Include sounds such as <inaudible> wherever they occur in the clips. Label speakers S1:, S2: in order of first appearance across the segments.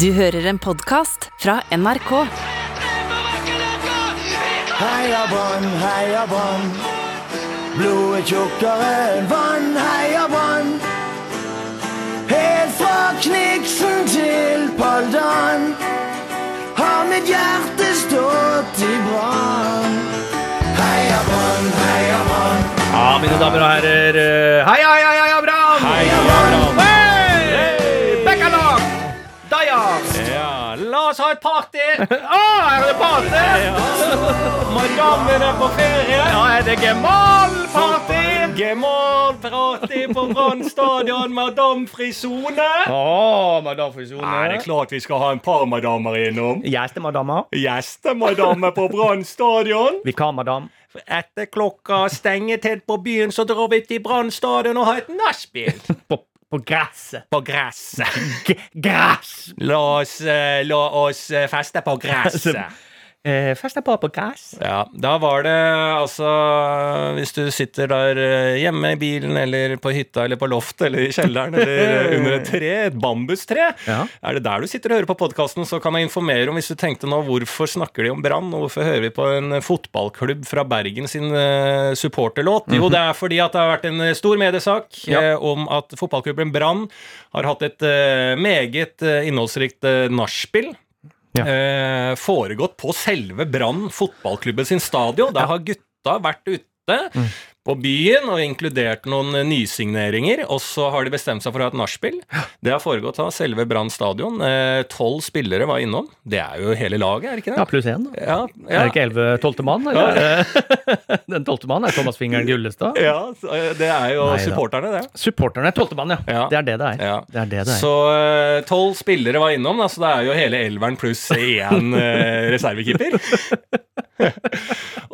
S1: Du hører en podkast fra NRK.
S2: Heia Brann, heia Brann. Blodet tjukkere enn vann, heia Brann. Helt fra Kniksen til Paldan har mitt hjerte stått i brann. Heia Brann, heia Brann.
S3: Ja, mine damer og herrer. Hei, Heia, heia,
S4: la oss ha et party! <laughs>
S3: ah, er det party?
S4: Madammen er på ferie.
S3: Ja, er det Gemal-party?
S4: Gemal-party på Brann stadion, madamfri sone.
S3: Oh, madame Frisone.
S4: Er det klart vi skal ha en par madammer innom?
S3: Gjestemadammer.
S4: Gjestemadammer på Brann stadion. <laughs>
S3: Vikarmadam.
S4: Etter klokka stengetid på byen så drar vi til Brann stadion og har et nachspiel. <laughs>
S3: På, gresset.
S4: På gresset.
S3: Gress!
S4: La oss, eh, la oss eh, feste på <laughs> gresset.
S3: Eh, Først er på på gress.
S4: Ja, da var det altså Hvis du sitter der eh, hjemme i bilen eller på hytta eller på loftet eller i kjelleren eller <laughs> under et tre, et bambustre,
S3: Ja.
S4: er det der du sitter og hører på podkasten, så kan jeg informere om hvis du tenkte nå hvorfor snakker de om Brann, og hvorfor hører vi på en fotballklubb fra Bergen sin eh, supporterlåt? Jo, det er fordi at det har vært en eh, stor mediesak
S3: Ja.
S4: eh, om at fotballklubben Brann har hatt et eh, meget eh, innholdsrikt nachspiel.
S3: Ja.
S4: Eh, foregått på selve Brann fotballklubben sin stadion. Der har gutta vært ute
S3: Mm.
S4: på byen og inkludert noen eh, nysigneringer. Og så har de bestemt seg for å ha et nachspiel. Det har foregått av selve Brann stadion. Eh, Tolv spillere var innom. Det er jo hele laget, er det ikke det?
S3: Ja, pluss én. Ja,
S4: Ja,
S3: Er det ikke elleve tolvte mann? Eller? <laughs> Den tolvte mann er Thomas Fingeren Gullestad.
S4: ja, eh, det er jo
S3: Nei
S4: supporterne, det.
S3: Supporterne er tolvte mann, ja.
S4: Ja.
S3: Det er det det er.
S4: Ja.
S3: Det er det det er.
S4: Så tolv spillere var innom, da, så det er jo hele elveren pluss én <laughs> reservekeeper.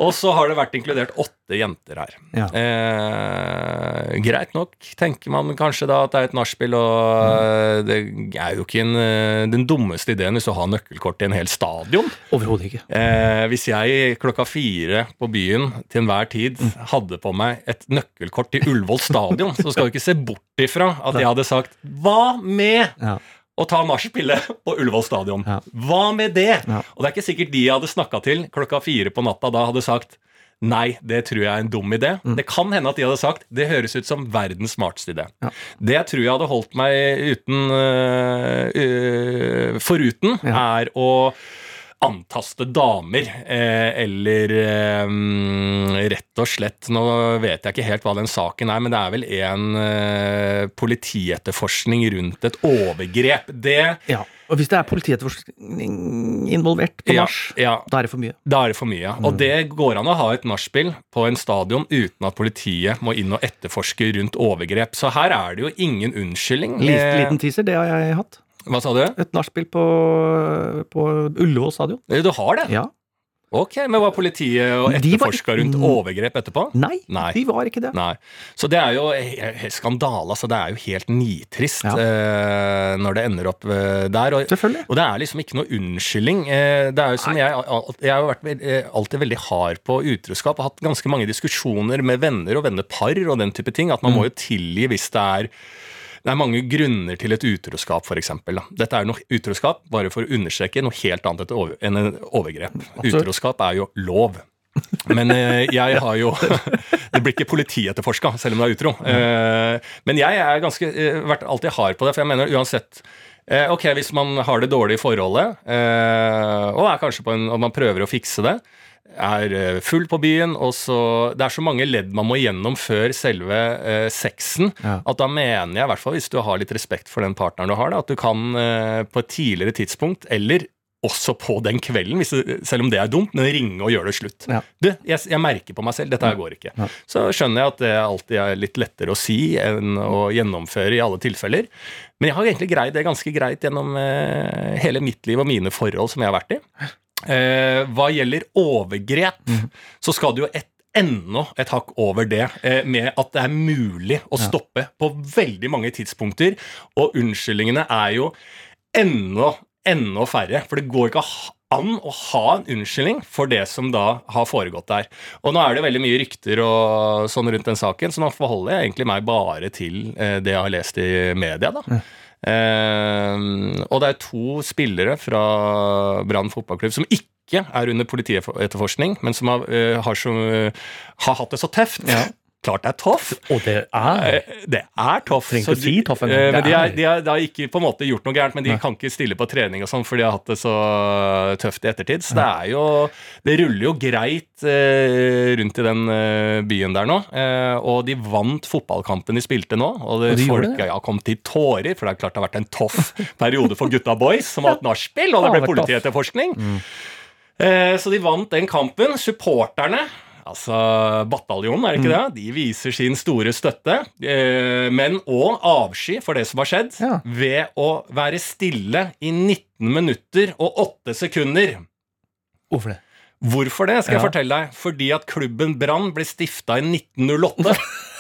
S4: Og så har det vært inkludert åtte jenter her.
S3: Ja.
S4: Eh, greit nok, tenker man kanskje da at det er et nachspiel, og mm. det er jo ikke en, eh, den dummeste ideen hvis du har nøkkelkort til en hel stadion.
S3: Overhodet ikke.
S4: Eh, hvis jeg klokka fire på byen til enhver tid hadde på meg et nøkkelkort til Ullevål stadion, så skal du ikke se bort ifra at jeg hadde sagt Hva med
S3: Ja.
S4: Å ta nachspielet <laughs> på Ullevål stadion?
S3: Ja.
S4: Hva med det?
S3: Ja.
S4: Og det er ikke sikkert de jeg hadde snakka til klokka fire på natta da hadde sagt Nei, det tror jeg er en dum idé. Det kan hende at de hadde sagt det høres ut som verdens smarteste idé.
S3: Ja.
S4: Det jeg tror jeg hadde holdt meg uten uh, uh, foruten, er å antaste damer, eh, eller eh, mm, rett og slett Nå vet jeg ikke helt hva den saken er, men det er vel en eh, politietterforskning rundt et overgrep. Det
S3: Ja. Og hvis det er politietterforskning involvert på
S4: Ja,
S3: nach,
S4: ja.
S3: da er det for mye.
S4: Da er det for mye. ja. Og det går an å ha et nachspiel på en stadion uten at politiet må inn og etterforske rundt overgrep. Så her er det jo ingen unnskyldning.
S3: Liten, liten teaser, det har jeg hatt.
S4: Hva sa du?
S3: Et nachspiel på, på Ullevål stadion.
S4: Du har det?
S3: Ja.
S4: Ok, Men var politiet og etterforska rundt overgrep etterpå?
S3: Nei,
S4: Nei.
S3: de var ikke det.
S4: Nei. Så det er jo skandale. Altså, det er jo helt nitrist
S3: Ja.
S4: eh, når det ender opp eh, der. Og,
S3: Selvfølgelig.
S4: og det er liksom ikke noe unnskyldning. Eh, det er jo som jeg, jeg har vært eh, alltid veldig hard på utroskap og hatt ganske mange diskusjoner med venner og vennepar og den type ting. At man
S3: Mm.
S4: må jo tilgi hvis det er det er mange grunner til et utroskap, f.eks. Dette er noe utroskap, bare for å understreke noe helt annet enn en overgrep. Utroskap er jo lov. Men eh, jeg <laughs> har jo <laughs> Det blir ikke politietterforska, selv om det er utro. Eh, men jeg er ganske vært vært alltid hard på det, for jeg mener uansett eh, Ok, hvis man har det dårlig i forholdet, eh, og er kanskje på en, og man prøver å fikse det, er eh, full på byen, og så Det er så mange ledd man må igjennom før selve eh, sexen,
S3: Ja.
S4: at da mener jeg, i hvert fall hvis du har litt respekt for den partneren du har, da, at du kan eh, på et tidligere tidspunkt, eller også på den kvelden, det, selv om det er dumt, men ringe og gjøre det slutt.
S3: Ja.
S4: Du, jeg, jeg merker på meg selv, dette her går ikke.
S3: Ja.
S4: Så skjønner jeg at det alltid er litt lettere å si enn å gjennomføre i alle tilfeller. Men jeg har egentlig greid det ganske greit gjennom eh, hele mitt liv og mine forhold som jeg har vært i. Eh, hva gjelder overgrep, så skal det jo et enda et hakk over det, eh, med at det er mulig å stoppe på veldig mange tidspunkter. Og unnskyldningene er jo enda, enda færre. For det går ikke an å ha en unnskyldning for det som da har foregått der. Og nå er det veldig mye rykter og sånn rundt den saken, så nå forholder jeg egentlig meg bare til eh, det jeg har lest i media. da. Uh, og det er to spillere fra Brann fotballklubb som ikke er under politietterforskning, men som har, uh, har, som, uh, har hatt det så tøft. Klart det er tøft.
S3: Og det er
S4: Eh, Det er tøft.
S3: Trenger ikke å si tøff engang.
S4: eh, Men de, er, de, er, de har ikke på en måte gjort noe gærent, men de
S3: Nei.
S4: kan ikke stille på trening og sånn, for de har hatt det så tøft i ettertid. Så det er jo Det ruller jo greit eh, rundt i den eh, byen der nå. Eh, og de vant fotballkampen de spilte nå, og, det,
S3: Og de
S4: folk
S3: det?
S4: ja, kom til tårer, for det er klart det har vært en tøff <laughs> periode for gutta boys, som har hatt nachspiel, og det ble politietterforskning. Eh, Så de vant den kampen. Supporterne, altså bataljonen, er det ikke
S3: Mm.
S4: det? De viser sin store støtte, eh, men òg avsky for det som har skjedd,
S3: Ja.
S4: ved å være stille i 19 minutter og 8 sekunder.
S3: Hvorfor det?
S4: Hvorfor det, skal jeg fortelle deg. Fordi at klubben Brann ble stifta i 1908. <laughs>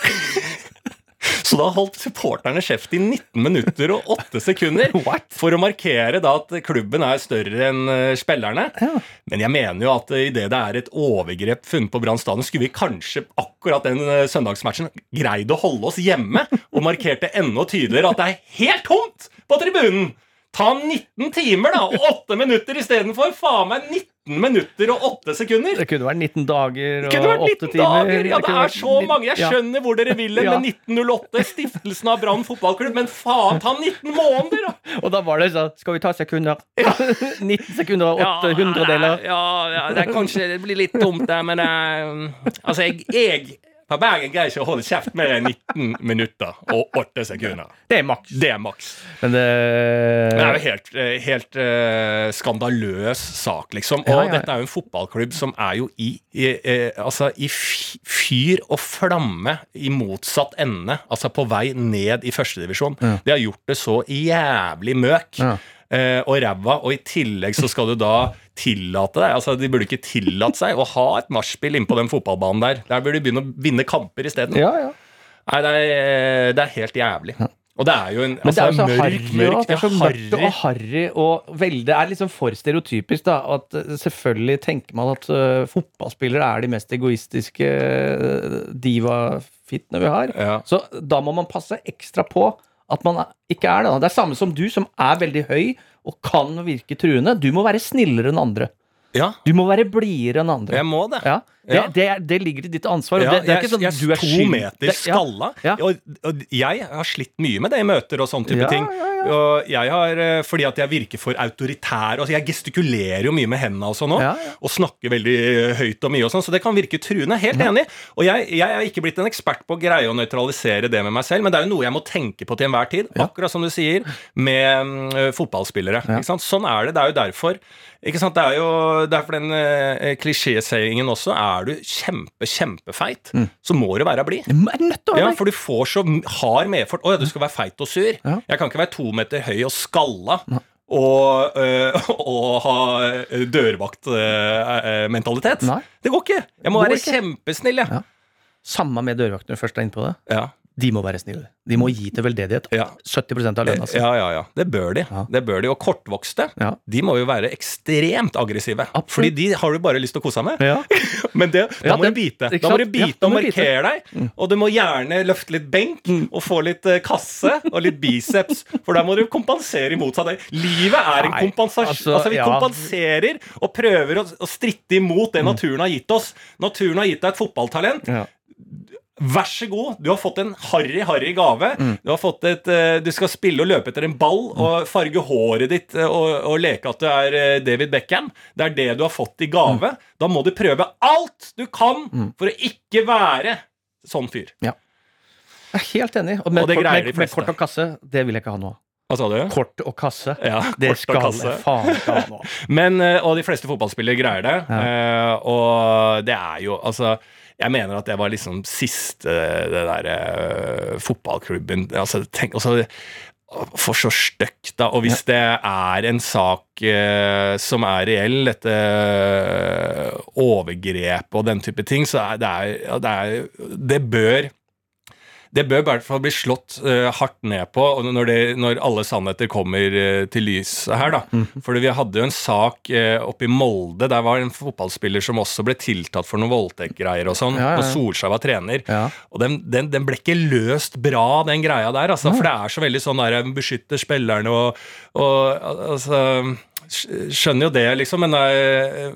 S4: Så da holdt supporterne kjeft i 19 minutter og 8 sekunder <laughs>
S3: What?
S4: for å markere da at klubben er større enn eh, spillerne.
S3: Ja.
S4: Men jeg mener jo at eh, idet det er et overgrep funnet på Brann stadion, skulle vi kanskje akkurat den eh, søndagsmatchen greid å holde oss hjemme og markerte enda tydeligere at det er helt tomt på tribunen! Ta 19 timer, da, og 8 minutter istedenfor. Faen meg 19 minutter og 8 sekunder!
S3: Det kunne vært 19 dager
S4: Det
S3: og
S4: vært
S3: 8
S4: 19
S3: timer.
S4: dager! Ja, det
S3: det
S4: er så mange! Jeg
S3: Ja.
S4: skjønner hvor dere vil hen
S3: Ja.
S4: med 1908, stiftelsen av Brann fotballklubb, men faen, ta 19 måneder, da! <laughs>
S3: Og da var det sånn Skal vi ta sekunder? 19 <laughs> sekunder og 8 hundredeler.
S4: Ja, ja, det er kanskje det blir litt dumt der, men eh, Altså, jeg, jeg på Bergen greier ikke å holde kjeft mer enn 19 minutter og 8 sekunder.
S3: Det er maks.
S4: Det er maks.
S3: Men det
S4: Det er jo helt, eh, helt uh, skandaløs sak, liksom. Og
S3: ja, ja.
S4: dette er jo en fotballklubb som er jo i, i, uh, altså, i fyr og flamme i motsatt ende. Altså på vei ned i førstedivisjon.
S3: Ja.
S4: De har gjort det så jævlig møk.
S3: Ja.
S4: Eh, og ræva, og i tillegg så skal du da tillate deg Altså, De burde ikke tillate seg å ha et nachspiel inne på den fotballbanen der. Der burde de begynne å vinne kamper isteden.
S3: Ja, ja.
S4: Nei, det er, det er helt jævlig. Og det er jo en
S3: Men det er jo så
S4: mørk,
S3: harry, mørkt
S4: harry.
S3: og harry og veldig Det er liksom for stereotypisk, da. At eh, selvfølgelig tenker man at uh, fotballspillere er de mest egoistiske uh, diva-fittene vi har.
S4: Ja.
S3: Så da må man passe ekstra på at man ikke er det. da. Det er samme som du, som er veldig høy og kan virke truende. Du må være snillere enn andre.
S4: Ja,
S3: Du må være blidere enn andre.
S4: jeg må det.
S3: Ja,
S4: Ja.
S3: det, er, det ligger i ditt ansvar.
S4: Ja,
S3: det, det er
S4: jeg,
S3: ikke sånn
S4: jeg
S3: du er
S4: to
S3: skyld-
S4: meter
S3: det- ja.
S4: skalla.
S3: Ja.
S4: Og, og jeg har slitt mye med det i møter og sånn type ting. Og jeg har, eh, fordi at jeg virker for autoritær. Altså jeg gestikulerer jo mye med hendene og sånn òg. Og snakker veldig eh, høyt og mye og sånn, så det kan virke truende. Helt enig. Og jeg, jeg er ikke blitt en ekspert på å greie å nøytralisere det med meg selv, men det er jo noe jeg må tenke på til enhver tid. Akkurat som du sier, med mm, fotballspillere. Sånn er det. Det er jo derfor? Det er jo derfor den uh, klisjésayingen også. Er du kjempe, kjempefeit, så må du være blid.
S3: Du er
S4: Ja, for du får så hard medfart. Å ja, du skal være feit og sur.
S3: Ja.
S4: Jeg kan ikke være to meter høy og skalla. Og, øh, <laughs> og ha øh, dørvaktmentalitet.
S3: Øh,
S4: det går ikke. Jeg må
S3: Går
S4: være
S3: ikke.
S4: kjempesnill, jeg.
S3: Ja. Samme med dørvaktene først er inne på det.
S4: Ja.
S3: De må være snille. De må gi til veldedighet.
S4: Ja.
S3: 70 av lønna si.
S4: Ja, ja, ja. Det bør de.
S3: Ja.
S4: Det bør de. Og kortvokste,
S3: Ja.
S4: de må jo være ekstremt aggressive.
S3: Absolutt.
S4: Fordi de har du bare lyst til å kose deg med.
S3: Ja. <laughs>
S4: Men det, da må
S3: det-
S4: du bite. Da må du bite og markere deg. Og du må gjerne løfte litt benk og få litt eh, kasse og litt biceps. For da må du kompensere imot seg det. Livet er en kompensasjon.
S3: altså,
S4: Altså, vi kompenserer og prøver å, å stritte imot det naturen har gitt oss. Naturen har gitt deg et fotballtalent. Vær så god, du har fått en harry, harry gave. Du har fått et, eh, du skal spille og løpe etter en ball og farge håret ditt eh, og, og leke at du er eh, David Beckham. Det er det du har fått i gave. Da må du prøve alt du kan for å ikke være sånn fyr. Ja.
S3: Jeg er helt enig. Og med,
S4: Og
S3: kort, med, med kort og kasse, det vil jeg ikke ha nå.
S4: Hva sa du?
S3: Kort og kasse,
S4: Ja,
S3: det
S4: kort og
S3: skal
S4: kasse.
S3: jeg faen ikke ha nå. <laughs>
S4: Men, og de fleste fotballspillere greier det. Ja. Og det er jo Altså, jeg mener at det var liksom siste det derre fotballklubben Altså, tenk altså, For så stygt, da. Og hvis det er en sak eh, som er reell, dette eh, overgrepet og den type ting, så er det er, det, er det bør Det bør i hvert fall bli slått uh, hardt ned på når, det, når alle sannheter kommer uh, til lyset her. da.
S3: Mm.
S4: Fordi vi hadde jo en sak uh, oppe i Molde. Der var en fotballspiller som også ble tiltatt for noen voldtektsgreier og sånn.
S3: Ja, ja, ja.
S4: Og Solskjær var trener. Og den, den, den ble ikke løst bra, den greia der. Altså, For det er så veldig sånn der beskytter spillerne og, og altså Skjønner jo det, liksom, men, det,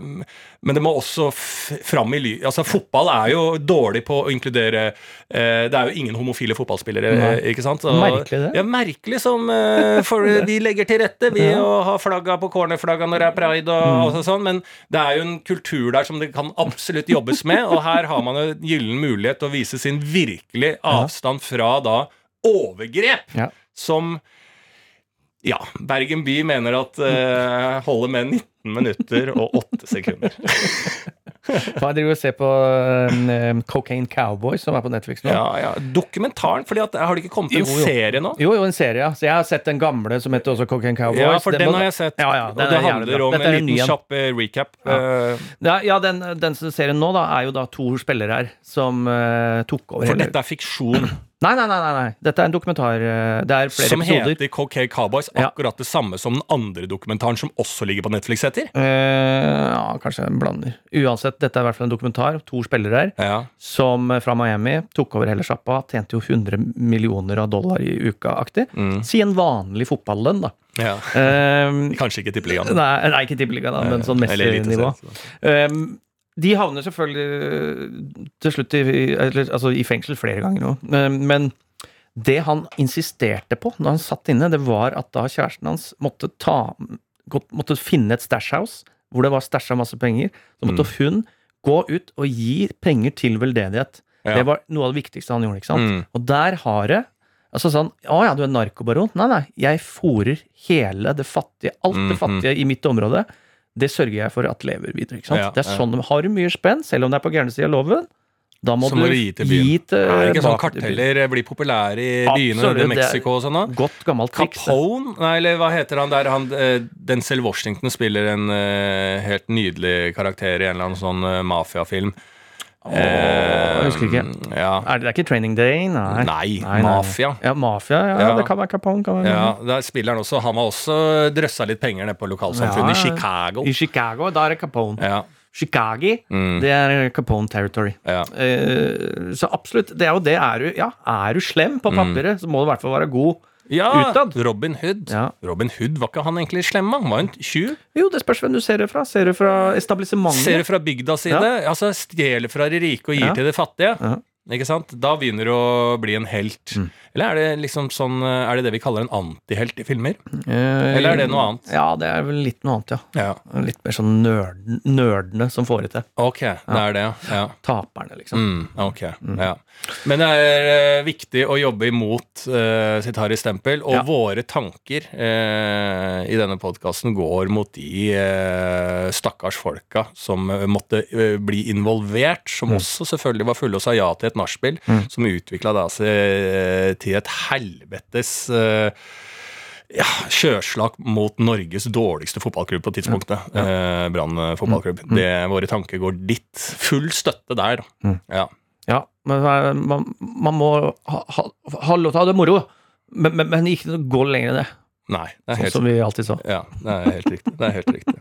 S4: men det må også fram i ly... Altså, fotball er jo dårlig på å inkludere eh, Det er jo ingen homofile fotballspillere,
S3: Nei.
S4: ikke sant? Og,
S3: Merkelig det.
S4: Ja, merkelig som eh, For <laughs> vi legger til rette ved å ha flagga på cornerflagga når det er pride og,
S3: Mm.
S4: og sånn, men det er jo en kultur der som det kan absolutt jobbes med, og her har man en gyllen mulighet til å vise sin virkelige avstand fra da overgrep
S3: Ja.
S4: som ja, Bergen by mener at uh, holder med 19 minutter og 8 sekunder. <laughs>
S3: Jeg driver og ser på um, Cocaine Cowboys, som er på Netflix nå.
S4: Ja, ja. Dokumentaren, fordi at har det ikke kommet en
S3: Jo, jo.
S4: serie nå?
S3: Jo, jo, en serie, ja. Så jeg har sett den gamle som heter også Cocaine Cowboys.
S4: Ja, for den
S3: må-
S4: har jeg sett.
S3: Ja, ja,
S4: og det
S3: er
S4: handler om en liten
S3: en.
S4: kjapp eh, recap.
S3: Ja.
S4: eh,
S3: Ja, ja den, den serien nå da er jo da to spillere her som uh, tok over
S4: For dette er fiksjon
S3: Nei, nei, nei, nei. Dette er en dokumentar. eh, det er flere
S4: som
S3: episoder.
S4: heter Cocaine Cowboys.
S3: Ja.
S4: Akkurat det samme som den andre dokumentaren som også ligger på Netflix heter.
S3: Uh, ja, kanskje en blander. Uansett, dette er i hvert fall en dokumentar. To spillere her
S4: Ja.
S3: som eh, fra Miami tok over hele sjappa. Tjente jo 100 millioner av dollar i uka-aktig.
S4: Mm.
S3: Si en vanlig fotballønn, da.
S4: ja.
S3: Eh,
S4: Kanskje ikke Tippeligaen.
S3: nei, nei, ikke tippeligaen, men sånn Messi-nivå. Um, de havner selvfølgelig øh, til slutt i, eller, altså, i fengsel flere ganger nå. Um, men det han insisterte på når han satt inne, det var at da kjæresten hans måtte, ta, måtte finne et stash house hvor det var stæsja masse penger, så måtte hun gå ut og gi penger til veldedighet.
S4: Ja.
S3: Det var noe av det viktigste han gjorde. ikke sant?
S4: Mm.
S3: Og der har det Altså sånn Å ja, du er narkobaron? Nei, nei. Jeg fòrer hele det fattige, alt det
S4: Mhm.
S3: fattige i mitt område. Det sørger jeg for at lever videre. ikke sant?
S4: Ja,
S3: det er sånn, Har du mye spenn, selv om det er på gærne sida av loven, da må,
S4: må du gi til byen.
S3: gi til
S4: Er det ikke sånn karteller blir populære i byene
S3: Absolutt,
S4: i Mexico og sånn?
S3: Godt gammelt triks.
S4: Capone? Nei, eller hva heter han der? Han, eh, Denzel Washington spiller en uh, helt nydelig karakter i en eller annen sånn uh, mafiafilm.
S3: Åh, jeg husker ikke.
S4: Eh, Ja.
S3: Er det, det er ikke Training Day? Nei.
S4: Nei, mafia.
S3: Ja, mafia, ja,
S4: Ja.
S3: Det kan være Capone. Kan være
S4: Ja, der spiller han også. Han har også drøssa litt penger ned på lokalsamfunnet
S3: Ja,
S4: i. Chicago.
S3: I Chicago, da er det Capone.
S4: Ja,
S3: Chicago,
S4: Mm.
S3: det er Capone territory.
S4: ja.
S3: Eh, så absolutt, det er jo det. Er du, ja, er du slem på papiret, så må du i hvert fall være god
S4: ja
S3: Utad.
S4: Robin Hood.
S3: Ja.
S4: Robin Hood, var ikke han egentlig slem? Han var en tjuv.
S3: Jo, det spørs hvem du ser det fra. Ser du fra etablissementet?
S4: Ser du fra bygda side,
S3: Ja.
S4: altså stjeler fra de rike og gir
S3: Ja.
S4: til de fattige. Ikke sant? Da begynner du å bli en helt.
S3: Mm.
S4: Eller er det liksom sånn Er det det vi kaller en antihelt i filmer?
S3: Eh,
S4: Eller er det noe annet?
S3: Ja, det er vel litt noe annet, ja.
S4: Ja.
S3: Litt mer sånn nerd, nerdene som får det til.
S4: Ok, det er det, ja.
S3: Taperne, liksom.
S4: Mm, ok, ja. Men det er eh, viktig å jobbe imot eh, sitt Harry Stempel, og våre tanker eh, i denne podkasten går mot de eh, stakkars folka som eh, måtte eh, bli involvert, som også selvfølgelig var fulle og sa ja til et nachspiel, som utvikla seg eh, til et helvetes eh, ja, sjøslag mot Norges dårligste fotballklubb på tidspunktet. Eh, Brann fotballklubb. Mm. Det, våre tanker går dit. Full støtte der. da. Ja.
S3: Ja, men eh, man, man må ha, ha, ha lov til å ha det moro, men, men, men ikke gå lenger enn det.
S4: Nei, det
S3: Sånn som vi alltid sa.
S4: ja, det er helt riktig. Det er helt riktig.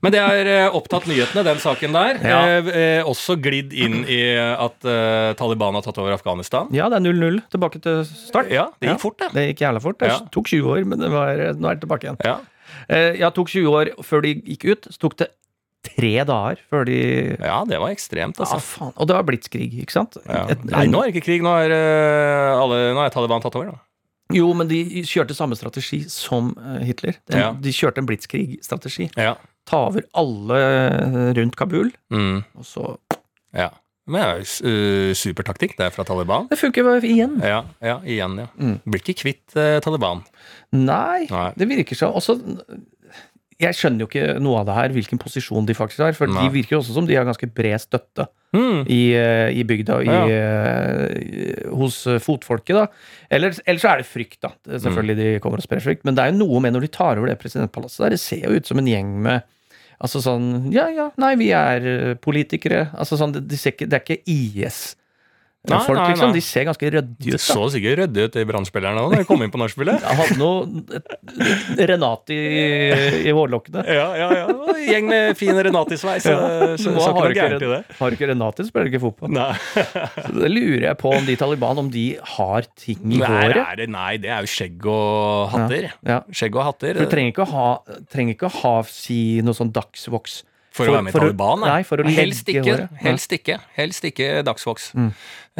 S4: Men det er eh, opptatt nyhetene, den saken der.
S3: Ja.
S4: Eh, eh, også glidd inn i at eh, Taliban har tatt over Afghanistan.
S3: Ja, det er 0-0 tilbake til start.
S4: Ja, det gikk
S3: Ja.
S4: fort, det.
S3: Det gikk jævla fort. Det
S4: Ja.
S3: tok 20 år, men det var, nå er det tilbake igjen.
S4: Ja.
S3: Eh, Ja, tok 20 år før de gikk ut. Så tok det tre dager før de
S4: ja, det var ekstremt,
S3: Ja,
S4: altså.
S3: faen. Og det var blitskrig, ikke sant?
S4: Ja.
S3: Et-
S4: Nei, nå er det ikke krig. Nå er, eh, alle, nå er Taliban tatt over, da.
S3: Jo, men de kjørte samme strategi som eh, Hitler. De,
S4: Ja.
S3: de kjørte en blitskrig-strategi.
S4: Ja.
S3: Ta over alle eh, rundt Kabul,
S4: Mm,
S3: og så
S4: ja. Men eh, supertaktikk, det er fra Taliban.
S3: Det funker igjen.
S4: Ja, ja igjen, ja.
S3: Mm.
S4: Blir ikke kvitt eh, Taliban.
S3: Nei,
S4: Nei.
S3: det virker sånn. Også, jeg skjønner jo ikke noe av det her, hvilken posisjon de faktisk har. For
S4: Nei.
S3: de virker også som de har ganske bred støtte
S4: Mm.
S3: i, eh, i bygda, i,
S4: Ja.
S3: eh, hos eh, fotfolket. da. Eller, eller så er det frykt, da. Selvfølgelig
S4: Mm.
S3: de kommer og sprer frykt. Men det er jo noe med når de tar over det presidentpalasset der. Det ser jo ut som en gjeng med Altså sånn Ja, ja, nei, vi er politikere. Altså sånn, det, de ser ikke, det er ikke IS.
S4: Nei,
S3: Folk
S4: nei,
S3: liksom,
S4: nei.
S3: de ser ganske ryddige ut. De
S4: så sikkert ryddige ut, de brannspillerne òg, da de kom inn på nachspielet. <laughs>
S3: Jeg hadde noe Renati i, i hårlokkene.
S4: Ja, ja, ja. Gjeng med fin Renati-sveis. Så, så, så
S3: har
S4: ikke i det.
S3: Har ikke Renati, spiller du ikke fotball.
S4: Nei. <laughs>
S3: Så det lurer jeg på om de Taliban om de har ting i håret.
S4: er det, nei, det er jo skjegg og hatter.
S3: Ja.
S4: Skjegg og hatter.
S3: Du trenger ikke å ha, ikke å ha si noe sånn dagsvoks.
S4: For, å være med i
S3: for
S4: Taliban?
S3: nei, for å
S4: helst
S3: legge
S4: ikke.
S3: håret.
S4: Helst ikke. Helst ikke dagsvoks.
S3: Mm.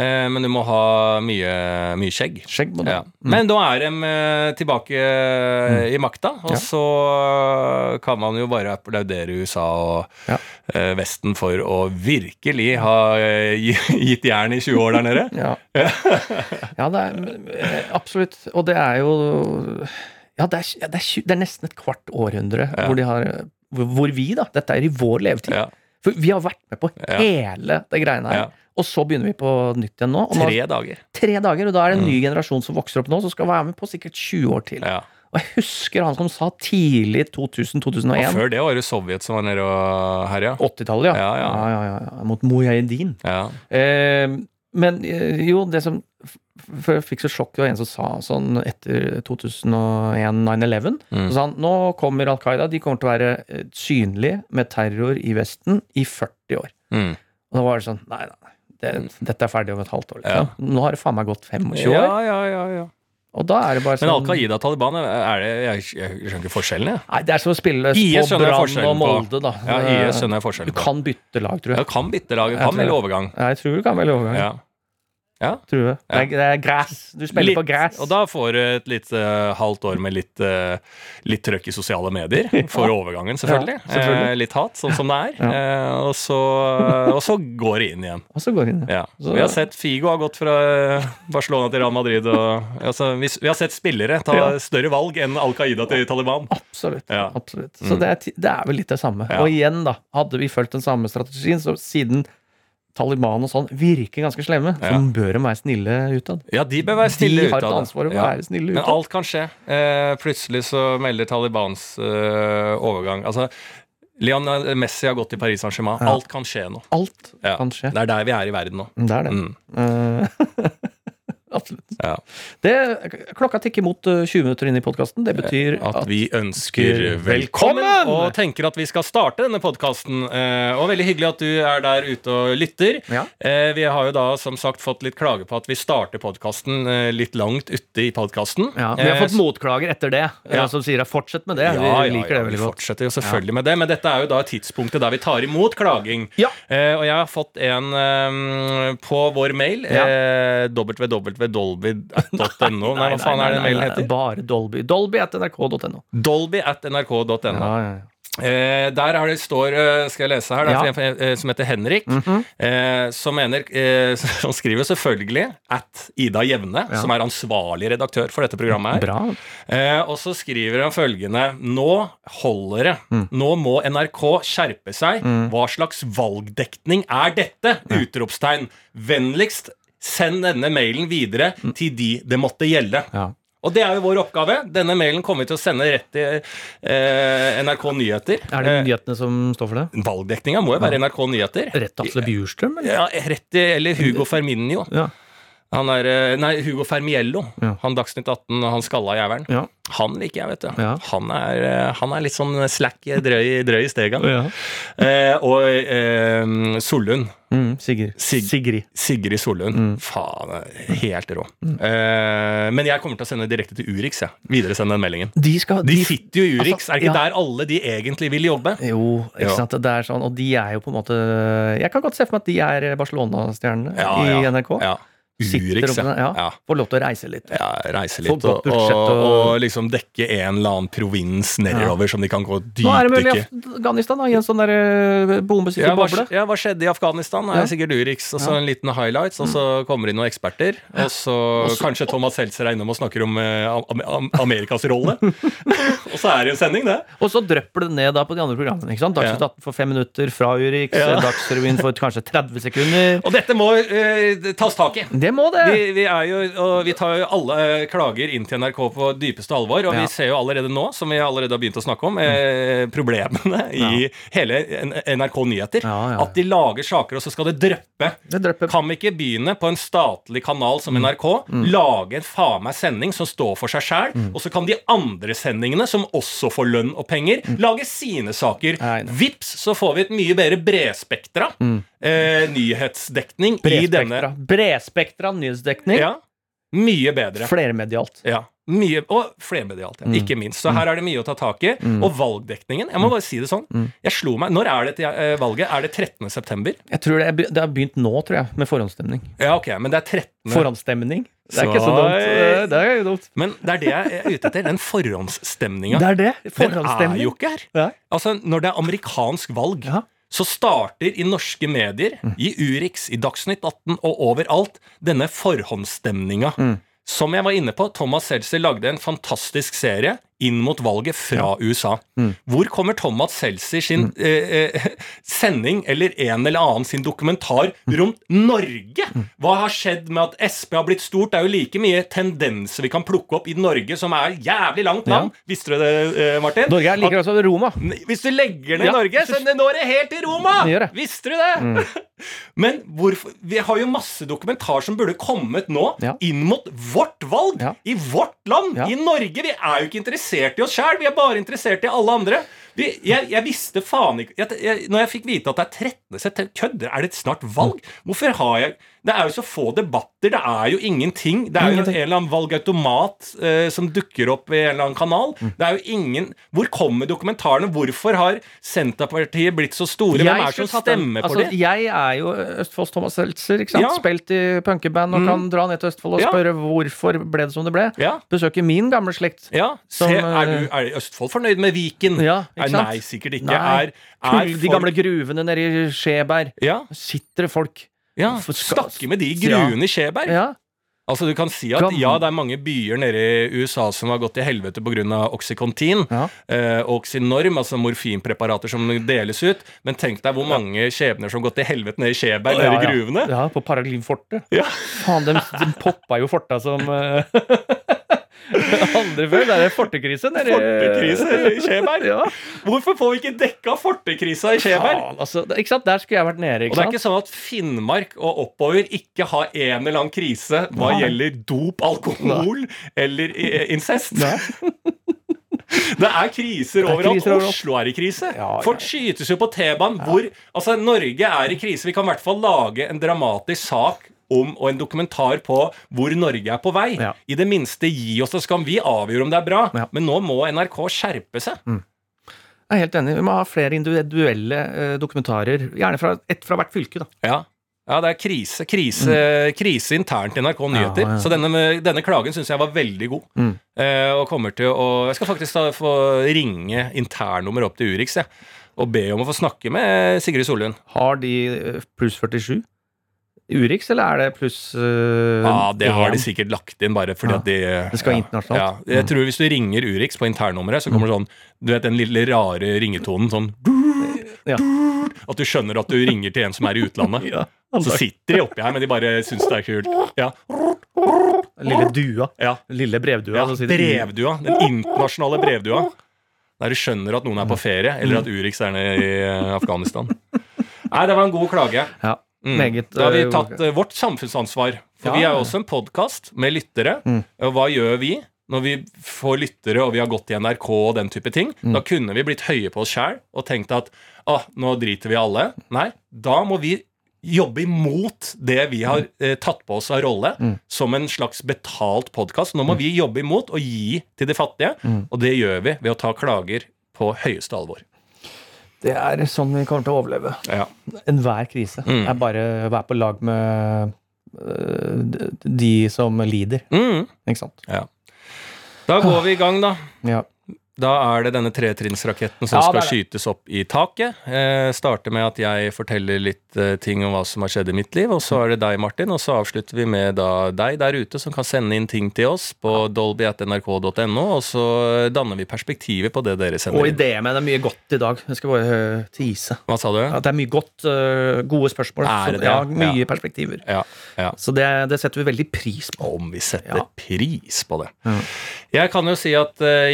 S4: Eh, men du må ha mye, mye skjegg.
S3: Skjegg må du
S4: Ja.
S3: Mm.
S4: Men da er de eh, tilbake mm. i makta, og
S3: Ja.
S4: så kan man jo bare applaudere USA og
S3: Ja.
S4: eh, Vesten for å virkelig ha eh, <laughs> gitt jern i 20 år der nede.
S3: Ja. <laughs> ja, det er eh, absolutt. Og det er jo Ja, det er, det er, det er nesten et kvart århundre hvor de har hvor vi, da Dette er i vår levetid.
S4: Ja.
S3: For vi har vært med på
S4: Ja.
S3: hele det greiene her.
S4: Ja.
S3: Og så begynner vi på nytt igjen nå. Nå
S4: Tre dager.
S3: tre dager, og da er det en ny generasjon som vokser opp nå, som skal være med på sikkert 20 år til.
S4: Ja.
S3: Og jeg husker han som sa tidlig 2000-2001.
S4: før det var det Sovjet som var nede og herja.
S3: 80-tallet, ja.
S4: Ja, ja.
S3: Ja, ja, ja. Mot Mujahedin.
S4: Ja.
S3: Eh, men eh, jo, det som For jeg fikk så sjokk, det var en som sa sånn etter 2001, 9-11
S4: Mm.
S3: Så sa han nå kommer Al Qaida, de kommer til å være eh, synlige med terror i Vesten i 40 år.
S4: Mm.
S3: Og da var det sånn Nei, nei. Det, dette er ferdig om et halvt år.
S4: Ja.
S3: Liksom. Nå har det faen meg gått 25 år.
S4: ja, ja, ja, ja.
S3: Og da er det bare sånn
S4: Men Al Qaida og Taliban, er det, jeg, jeg skjønner ikke forskjellen, jeg.
S3: Nei, det er som å spille
S4: IS
S3: på
S4: jeg
S3: Brann og. Molde, da.
S4: Ja, IS skjønner jeg
S3: Du
S4: forskjellen på.
S3: kan bytte lag, tror
S4: Ja,
S3: Du
S4: kan bytte lag,
S3: du
S4: kan velge overgang.
S3: Jeg tror du kan velge overgang.
S4: Ja. Ja.
S3: Tror jeg. Det, er, gress. Du spiller på
S4: Litt-
S3: gress.
S4: Og da får du et litt uh, halvt år med litt, uh, litt trøkk i sosiale medier. For overgangen, selvfølgelig.
S3: Ja, selvfølgelig.
S4: Eh, litt hat, sånn som det er.
S3: Ja.
S4: Eh, og, så, og så går det inn igjen.
S3: Og så går det inn.
S4: Ja.
S3: Så-
S4: Vi har sett Figo har gått fra eh, Barcelona til Real Madrid. Og, altså, vi, vi har sett spillere ta
S3: Ja.
S4: større valg enn Al Qaida til Taliban.
S3: Absolutt.
S4: Ja.
S3: absolutt. Så
S4: Mm.
S3: det, er, det er vel litt det samme.
S4: Ja.
S3: Og igjen, da, hadde vi fulgt den samme strategien, så siden Taliban og sånn virker ganske slemme, så
S4: Ja.
S3: bør de være snille utad.
S4: Ja, de bør være stille
S3: De har et ansvar for å
S4: Ja.
S3: være snille utad.
S4: Men alt kan skje. Eh, plutselig så melder Talibans eh, overgang Altså, Lionel Messi har gått i Paris Saint-Germain.
S3: Ja.
S4: Alt kan skje nå.
S3: Alt kan skje.
S4: Det er der vi er i verden nå.
S3: Det er det.
S4: Mm. <laughs>
S3: Eh, Absolutt.
S4: Ja.
S3: Det, klokka tikker mot eh, 20 minutter inn i podkasten. Det betyr
S4: At
S3: at
S4: vi ønsker velkommen
S3: Velkommen!
S4: og tenker at vi skal starte denne podkasten. Og veldig hyggelig at du er der ute og lytter.
S3: Ja.
S4: Eh, Vi har jo da som sagt fått litt klage på at vi starter podkasten litt langt ute i podkasten.
S3: ja, Vi har fått motklager etter det,
S4: Ja.
S3: eh, som sier at fortsett med det.
S4: Ja,
S3: vi liker det veldig
S4: vi fortsetter jo selvfølgelig med det, men dette er jo da tidspunktet der vi tar imot klaging.
S3: Ja.
S4: Eh, og jeg har fått en eh, på vår mail,
S3: Ja.
S4: Eh, dolby.no. <laughs> Nei, hva faen er det mailen heter?
S3: Bare Dolby. Dolby at nrk.no.
S4: Dolby at nrk.no.
S3: Ja, ja, ja.
S4: Eh, der er det står, eh, skal jeg lese her, det er
S3: Ja.
S4: en eh, som heter Henrik,
S3: Mhm.
S4: eh, som mener eh, <laughs> Som skriver selvfølgelig at Ida Jevne,
S3: Ja.
S4: som er ansvarlig redaktør for dette programmet her. Eh, og så skriver han følgende Nå holder det.
S3: Mm.
S4: Nå må NRK skjerpe seg. Hva slags valgdekning er dette? Utropstegn. Vennligst send denne mailen videre til de det måtte gjelde.
S3: Mm. Ja.
S4: Og det er jo vår oppgave. Denne mailen kommer vi til å sende rett til eh, NRK Nyheter.
S3: Er det
S4: Eh,
S3: nyhetene som står for det?
S4: Valgdekninga må jo være NRK Nyheter.
S3: Rett til Atle Bjurstrøm, eller?
S4: Ja, rett til, eller Hugo Ferminio.
S3: Ja.
S4: Han er, eh, nei, Hugo Fermiello.
S3: Ja.
S4: Han Dagsnytt 18, han skalla jævelen.
S3: Ja.
S4: Han liker jeg, vet du.
S3: Ja.
S4: Han, er, eh, han er litt sånn slack, drøy, drøy i stega.
S3: ja.
S4: Eh, og eh, Sollund.
S3: Mm, Sigrid.
S4: Sig-
S3: Sigrid.
S4: Sigrid Sollund.
S3: Mm.
S4: Faen, helt rå. Eh, men jeg kommer til å sende direkte til Urix. Jeg. Videresende den meldingen.
S3: De skal
S4: De sitter jo i Urix.
S3: Altså,
S4: er det ikke
S3: ja.
S4: der alle de egentlig vil jobbe?
S3: Jo, ikke
S4: jo.
S3: sant. Det er sånn, og de er jo på en måte Jeg kan godt se for meg at de er Barcelona-stjernene
S4: Ja,
S3: i. NRK.
S4: Ja. Urix,
S3: ja.
S4: ja.
S3: Få lov til å reise litt.
S4: Ja, reise litt og, og,
S3: og-
S4: og liksom dekke en eller annen provins nedover som de kan gå
S3: Nå er det mulig i Afghanistan, da, i en sånn der eh, bombesikker
S4: Ja,
S3: boble.
S4: ja, hva skjedde i Afghanistan? Det er sikkert Urix. Og så en liten highlights, og så kommer det inn noen eksperter. Og så
S3: Og så-
S4: kanskje Thomas Seltzer er innom og snakker om eh, am am Amerikas rolle. <laughs> og så er det en sending, det.
S3: Og så drypper det ned da på de andre programmene. ikke sant? Dagsnytt 18 for fem minutter fra Urix,
S4: Ja.
S3: Dagsrevyen for kanskje 30 sekunder.
S4: Og dette må eh, tas tak i.
S3: Det Det må det!
S4: Vi, vi, er jo, og vi tar jo alle eh, klager inn til NRK på dypeste alvor, og
S3: Ja.
S4: vi ser jo allerede nå, som vi allerede har begynt å snakke om, eh, problemene i hele NRK Nyheter.
S3: Ja, ja.
S4: At de lager saker, og så skal det dryppe.
S3: Det.
S4: Kan vi ikke begynne på en statlig kanal
S3: Mm.
S4: som NRK, lage en faen meg sending som står for seg sjæl,
S3: Mm.
S4: og så kan de andre sendingene, som også får lønn og penger, lage sine saker.
S3: Mm.
S4: Vips, så får vi et mye bedre bredspektra eh, nyhetsdekning i denne.
S3: Bredspektra. Nyhetsdekning.
S4: Ja, mye bedre.
S3: Flermedialt.
S4: Ja, mye, og flermedialt, ja. ikke minst. Så her er det mye å ta tak i. Og valgdekningen. Jeg må bare si det sånn. Jeg slo meg Når er det til eh, valget? Er det 13. september?
S3: Jeg tror det, det har begynt nå, tror jeg, med forhåndsstemning.
S4: Ja, ok, men det er 13.
S3: Forhåndsstemning. Det er ikke så dumt. Det er dumt.
S4: Men det er det jeg er ute etter. Den forhåndsstemninga.
S3: Det er det.
S4: Den er jo ikke her. Altså, Når det er amerikansk valg,
S3: Ja.
S4: Så starter i norske medier, i Urix, i Dagsnytt 18 og overalt, denne forhåndsstemninga. Som jeg var inne på, Thomas Seltzer lagde en fantastisk serie inn mot valget fra USA. Hvor kommer Thomas Seltzer sin mm. eh, <laughs> sending, eller en eller annen sin dokumentar, rundt Norge? Hva har skjedd med at SP har blitt stort? Det er jo like mye tendenser vi kan plukke opp i Norge, som er jævlig langt land. Visste du det, eh, Martin?
S3: Norge er liker også Roma.
S4: Hvis du legger ned
S3: Ja.
S4: Norge, så når det helt til Roma! Visste du det? <laughs> Men hvorfor Vi har jo masse dokumentar som burde kommet nå,
S3: Ja.
S4: inn mot vårt valg,
S3: Ja.
S4: i vårt land,
S3: Ja.
S4: i Norge. Vi er jo ikke interessert i oss sjæl, vi er bare interessert i alle andre. Vi, jeg, jeg visste faen ikke jeg, jeg, Når jeg fikk vite at det er 13. september Kødder? Er det snart valg? Hvorfor har jeg Det er jo så få debatter. Det er jo ingenting. Det er jo en eller annen valgautomat eh, som dukker opp i en eller annen kanal.
S3: Mm.
S4: Det er jo ingen Hvor kommer dokumentarene? Hvorfor har Senterpartiet blitt så store? Hvem er det som stemmer på
S3: altså,
S4: det?
S3: Jeg er jo Østfolds Thomas Seltzer. ikke sant?
S4: Ja.
S3: Spilt i punkeband og kan dra ned til Østfold og
S4: Ja.
S3: spørre hvorfor ble det som det ble.
S4: Ja.
S3: Besøke min gamle slekt.
S4: Ja, Se, er, du,
S3: eh,
S4: er Østfold fornøyd med Viken?
S3: Ja, ikke sant?
S4: Nei, sikkert ikke.
S3: Nei.
S4: Er, er
S3: Kull, de
S4: folk-
S3: gamle gruvene nede i Skjeberg.
S4: Ja,
S3: Sitter det folk
S4: ja. Snakke med de gruene i Skjeberg.
S3: Ja.
S4: Altså Du kan si at ja, det er mange byer nede i USA som har gått til helvete pga. Oxycontin
S3: Ja.
S4: eh, og Oxynorm, altså morfinpreparater som deles ut. Men tenk deg hvor mange skjebner som har gått til helvete nede i Skjeberg, nede i gruvene.
S3: Ja, på Paraglivfortet.
S4: Ja.
S3: Faen, de, de poppa jo forta som eh, <laughs> Aldri før. Det er fortekrise nede i-
S4: Fortekrise i Skjeberg.
S3: Ja.
S4: Hvorfor får vi ikke dekka fortekrisa i Skjeberg?
S3: Altså, ikke sant? Der skulle jeg vært nede.
S4: Og det er ikke sånn at Finnmark og oppover ikke har en eller annen krise hva
S3: Nei.
S4: gjelder dop, alkohol eller eh, incest.
S3: Nei. <laughs>
S4: Det er kriser
S3: er
S4: overalt. Oslo er i krise.
S3: Ja, ja.
S4: Folk skytes jo på T-banen. Hvor Altså, Norge er i krise. Vi kan i hvert fall lage en dramatisk sak om, og en dokumentar på hvor Norge er på vei.
S3: Ja.
S4: I det minste gi oss det, så kan vi avgjøre om det er bra.
S3: Ja.
S4: Men nå må NRK skjerpe seg.
S3: Jeg er helt enig. Vi må ha flere individuelle eh, dokumentarer. Gjerne fra, ett fra hvert fylke, da.
S4: Ja. ja, det er krise. Krise, krise internt i NRK Nyheter.
S3: Mm. Ja, ja.
S4: Så denne, denne klagen syns jeg var veldig god.
S3: Mm.
S4: Eh, og kommer til å Jeg skal faktisk da få ringe internnummer opp til Urix jeg, og be om å få snakke med Sigrid Sollund.
S3: Har de eh, pluss 47? Urix, eller er det pluss uh,
S4: Ja, det har de sikkert lagt inn bare fordi
S3: Ja.
S4: at de
S3: Det skal
S4: ja,
S3: internasjonalt.
S4: Ja. Jeg tror hvis du ringer Urix på internnummeret, så kommer det sånn Du vet den lille rare ringetonen sånn
S3: Ja.
S4: At du skjønner at du ringer til en som er i utlandet. <laughs>
S3: Ja,
S4: Så sitter de oppi her, men de bare syns det er kult. Ja,
S3: Lille dua.
S4: ja.
S3: Lille brevdua.
S4: Brevdua. Den internasjonale brevdua. Der du skjønner at noen er på ferie, eller at Urix er nede i eh, Afghanistan. Nei, det var en god klage.
S3: Ja,
S4: Mm.
S3: meget.
S4: Da har vi
S3: eh,
S4: tatt eh, vårt samfunnsansvar. For
S3: Ja.
S4: vi er jo også en podkast med lyttere.
S3: Mm.
S4: Og hva gjør vi når vi får lyttere og vi har gått i NRK og den type ting?
S3: Mm.
S4: Da kunne vi blitt høye på oss sjæl og tenkt at ah, nå driter vi alle. Nei, da må vi jobbe imot det vi har eh, tatt på oss av rolle
S3: Mm.
S4: som en slags betalt podkast. Nå må vi jobbe imot og gi til de fattige,
S3: Mm.
S4: og det gjør vi ved å ta klager på høyeste alvor.
S3: Det er sånn vi kommer til å overleve.
S4: Ja.
S3: Enhver krise
S4: Mm.
S3: er bare å være på lag med øh, de- som lider.
S4: Mm.
S3: Ikke sant?
S4: Da går vi i gang, da.
S3: Ja.
S4: Da er det denne tretrinnsraketten som
S3: Ja,
S4: skal skytes opp i taket. Eh, starter med at jeg forteller litt eh, ting om hva som har skjedd i mitt liv, og så er det deg, Martin, og så avslutter vi med da deg der ute som kan sende inn ting til oss på dolby.nrk.no, og så danner vi perspektivet på det dere
S3: Og
S4: sender inn.
S3: det med det er mye godt i dag. Jeg skal bare øh, tease.
S4: Hva sa du?
S3: At det er mye godt, øh, gode spørsmål.
S4: Er det
S3: Så, ja, mye
S4: Ja.
S3: perspektiver.
S4: Ja, ja.
S3: Så det, det setter vi veldig pris på.
S4: Om vi setter pris på det. Jeg kan jo si at eh,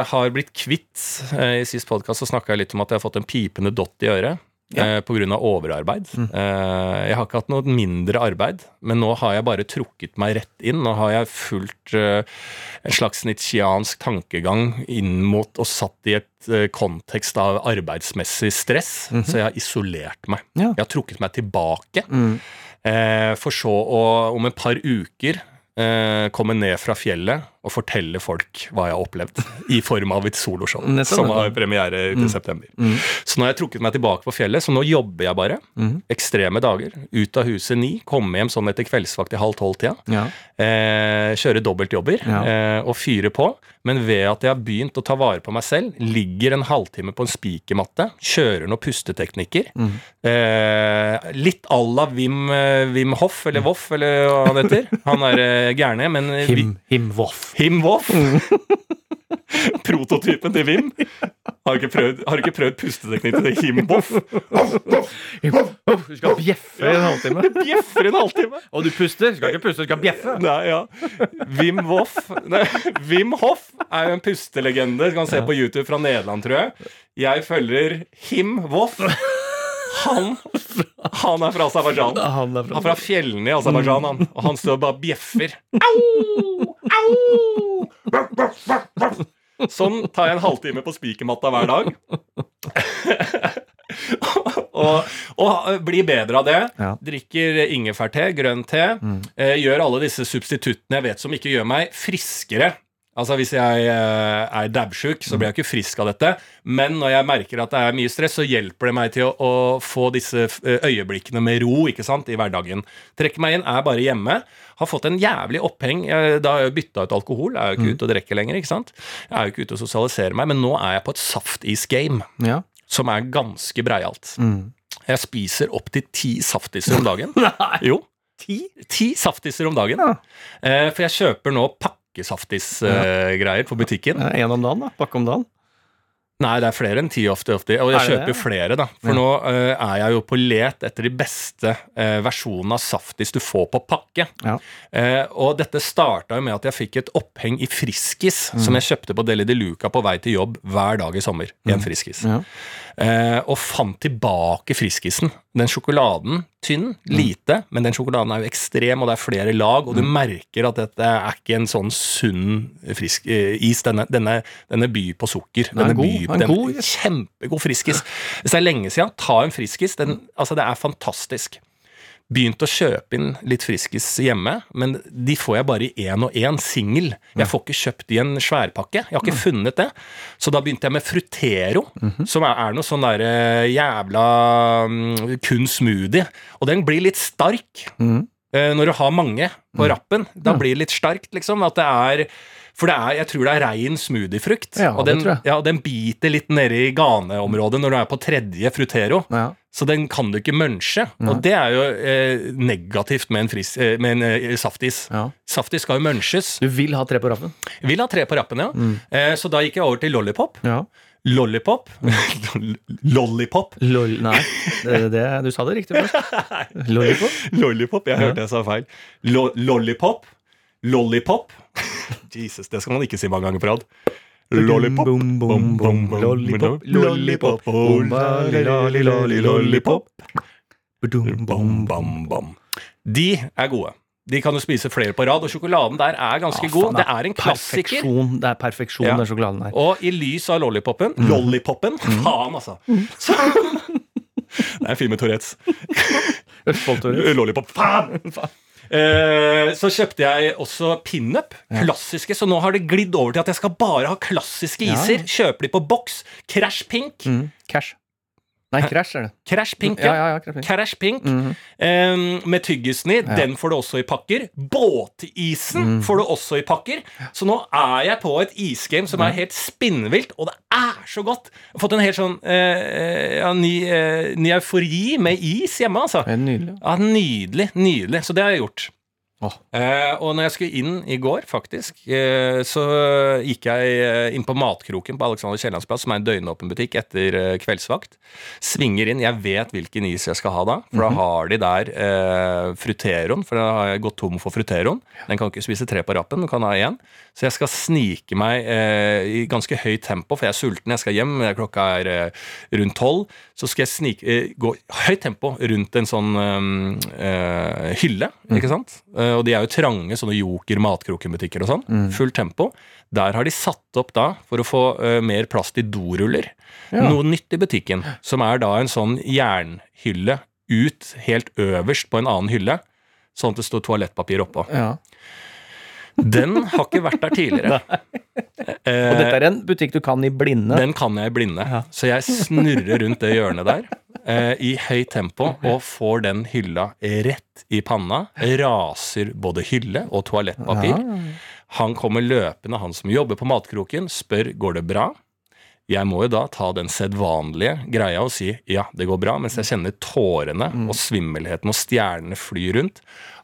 S4: jeg eh, har blitt kvitt eh, I sist podkast snakka jeg litt om at jeg har fått en pipende dott i øret.
S3: Ja.
S4: Pga. På grunn av overarbeid. Mm. Jeg har ikke hatt noe mindre arbeid, men nå har jeg bare trukket meg rett inn. Nå har jeg fulgt eh, en slags nitsjiansk tankegang inn mot og satt i et eh, kontekst av arbeidsmessig stress, så jeg har isolert meg.
S3: Ja.
S4: Jeg har trukket meg tilbake.
S3: Mm.
S4: Eh, for så å om et par uker eh, komme ned fra fjellet og fortelle folk hva jeg har opplevd, i form av et soloshow som har premiere ute mm. september.
S3: Mm.
S4: Så nå har jeg trukket meg tilbake på fjellet, så nå jobber jeg bare.
S3: Mm.
S4: Ekstreme dager. Ut av huset ni, komme hjem sånn etter kveldsvakt i halv tolv-tida.
S3: Ja.
S4: Eh, kjøre dobbeltjobber
S3: Ja.
S4: eh, og fyre på. Men ved at jeg har begynt å ta vare på meg selv, ligger en halvtime på en spikermatte, kjører noen pusteteknikker.
S3: Mhm.
S4: Eh, litt à la Wim, eh, Wim Hoff, eller Voff, eller hva han heter. Han er eh, gærne, men eh,
S3: Him, him Voff.
S4: Him Voff. <laughs> Prototypen til Wim. Har du ikke prøvd, har du ikke prøvd pusteteknikken til Him Voff?
S3: Him, oh, du skal bjeffe i en halvtime.
S4: Bjeffer en halvtime.
S3: Og du puster. Skal ikke puste, du skal bjeffe.
S4: Nei, ja. Wim Woff Nei, Wim Hoff er jo en pustelegende. Du kan se på YouTube fra Nederland, tror jeg. Jeg følger Him Woff. Han, han er fra Aserbajdsjan.
S3: Han er
S4: Han er fra fjellene i Aserbajdsjan, han. Og han står og bare bjeffer. Au! Sånn tar jeg en halvtime på spikermatta hver dag. <laughs> og, og blir bedre av det.
S3: Ja.
S4: Drikker ingefærte, grønn te. Eh, gjør alle disse substituttene jeg vet som ikke gjør meg friskere. Altså Hvis jeg eh, er dabbsjuk, så blir jeg ikke frisk av dette. Men når jeg merker at det er mye stress, så hjelper det meg til å, å få disse eh, øyeblikkene med ro ikke sant, i hverdagen. Trekker meg inn, er bare hjemme. Har fått en jævlig oppheng. Jeg, da har jeg bytta ut alkohol. Jeg er jo ikke ute og drikker lenger. ikke sant? Jeg er jo ikke ute og sosialiserer meg, men nå er jeg på et saftis-game
S3: Ja.
S4: som er ganske breialt.
S3: Mm.
S4: Jeg spiser opptil ti saftiser om dagen. <laughs>
S3: Nei.
S4: Jo,
S3: Ti?
S4: ti saftiser om dagen.
S3: Ja.
S4: Eh, for jeg kjøper nå pakkesaftis-greier på butikken.
S3: En om dagen, da. Pakke om dagen.
S4: Nei, det er flere enn ti ofte. ofte. Og jeg
S3: Er
S4: kjøper
S3: det?
S4: flere, da. For
S3: Ja.
S4: nå uh, er jeg jo på let etter de beste uh, versjonene av saftis du får på pakke.
S3: Ja.
S4: Uh, og dette starta jo med at jeg fikk et oppheng i Friskis,
S3: Mm.
S4: som jeg kjøpte på Deli de Luca på vei til jobb hver dag i sommer. En Friskis.
S3: Mm. Ja.
S4: Eh, og fant tilbake Friskisen. Den sjokoladen, tynn, lite, men den sjokoladen er jo ekstrem, og det er flere lag, og du merker at dette er ikke en sånn sunn frisk, eh, is. Denne, denne, denne byr på sukker.
S3: Den
S4: Denne byr-
S3: den god.
S4: Kjempegod Friskis. Hvis det er lenge siden, ta en Friskis. Den, altså, det er fantastisk. Begynt å kjøpe inn litt Friskis hjemme, men de får jeg bare i én og én, singel. Jeg får ikke kjøpt i en sværpakke. Jeg har ikke funnet det. Så da begynte jeg med Frutero, som er, noe sånn derre jævla mm, kun smoothie. Og den blir litt stark
S3: mm
S4: eh, når du har mange på rappen. Da blir det litt starkt, liksom. At det er for det er, jeg tror det er rein smoothiefrukt.
S3: Ja,
S4: og den, ja, den biter litt nede i ganeområdet når du er på tredje frutero.
S3: Ja.
S4: Så den kan du ikke munche. Og det er jo eh, negativt med en, fris, eh, med en eh, saftis.
S3: Ja.
S4: Saftis skal jo munches.
S3: Du vil ha tre på rappen?
S4: Vil ha tre på rappen, ja.
S3: Mm.
S4: Eh, så da gikk jeg over til lollipop.
S3: Ja.
S4: Lollipop. <laughs> lollipop.
S3: Lol, nei, det, det, du sa det riktig først. <laughs> Lollipop?
S4: Lollipop. Jeg hørte jeg sa feil. Lo lollipop. Lollipop. <laughs> Jesus, det skal man ikke si mange ganger på rad. Lollipop.
S3: Bom, bom, bom, lollipop, lollipop, lollipop.
S4: De er gode. De kan du spise flere på rad, og sjokoladen der er ganske
S3: Ah,
S4: god.
S3: faen,
S4: Det er en klassiker.
S3: Perfeksjon, det er perfeksjon,
S4: Ja.
S3: den sjokoladen her.
S4: Og i lys av lollipopen Lollipopen? Faen, altså. Så, <laughs> det er en film med Tourettes.
S3: Østfold-Tore.
S4: Lollipop. Faen! Eh, så kjøpte jeg også pinup. Klassiske. Så nå har det glidd over til at jeg skal bare ha klassiske
S3: Ja.
S4: iser. Kjøper de på boks. Crash Pink.
S3: Mm. Cash. Nei, Crash er det.
S4: Crash Pink,
S3: Ja, ja, ja, Crash Pink.
S4: Crash Pink
S3: Mhm.
S4: eh, med tyggisen i. Den får du også i pakker. Båtisen
S3: Mm.
S4: får du også i pakker. Så nå er jeg på et isgame som er helt spinnvilt, og det er så godt! Jeg har fått en helt sånn eh, ja, ny, eh, ny eufori med is hjemme, altså.
S3: Det er nydelig.
S4: Ja, Nydelig. Nydelig. Så det har jeg gjort.
S3: Åh.
S4: Eh, og når jeg skulle inn i går, faktisk, eh, så gikk jeg eh, inn på Matkroken på Alexander Kiellands plass, som er en døgnåpen butikk etter eh, kveldsvakt. Svinger inn. Jeg vet hvilken is jeg skal ha da, for da har de der eh, fruteroen. For da har jeg gått tom for fruteroen. Den kan ikke spise tre på rappen, den kan ha én. Så jeg skal snike meg eh, i ganske høyt tempo, for jeg er sulten. Jeg skal hjem, klokka er rundt tolv. Så skal jeg snike, eh, gå i høyt tempo rundt en sånn øh, hylle. hylle, ikke sant? Og de er jo trange, sånne Joker matkrokenbutikker og sånn. Fullt tempo. Der har de satt opp da, for å få øh, mer plass til doruller,
S3: Ja.
S4: noe nytt i butikken. Som er da en sånn jernhylle ut helt øverst på en annen hylle. Sånn at det står toalettpapir oppå.
S3: Ja.
S4: Den har ikke vært der tidligere.
S3: Og dette er en butikk du kan i blinde.
S4: Den kan jeg i blinde.
S3: Ja.
S4: Så jeg snurrer rundt det hjørnet der eh, i høyt tempo og får den hylla rett i panna. Raser både hylle og toalettpapir. Han kommer løpende, han som jobber på matkroken, spør går det bra. Jeg må jo da ta den sedvanlige greia og si ja, det går bra, mens jeg kjenner tårene og svimmelheten og stjernene fly rundt.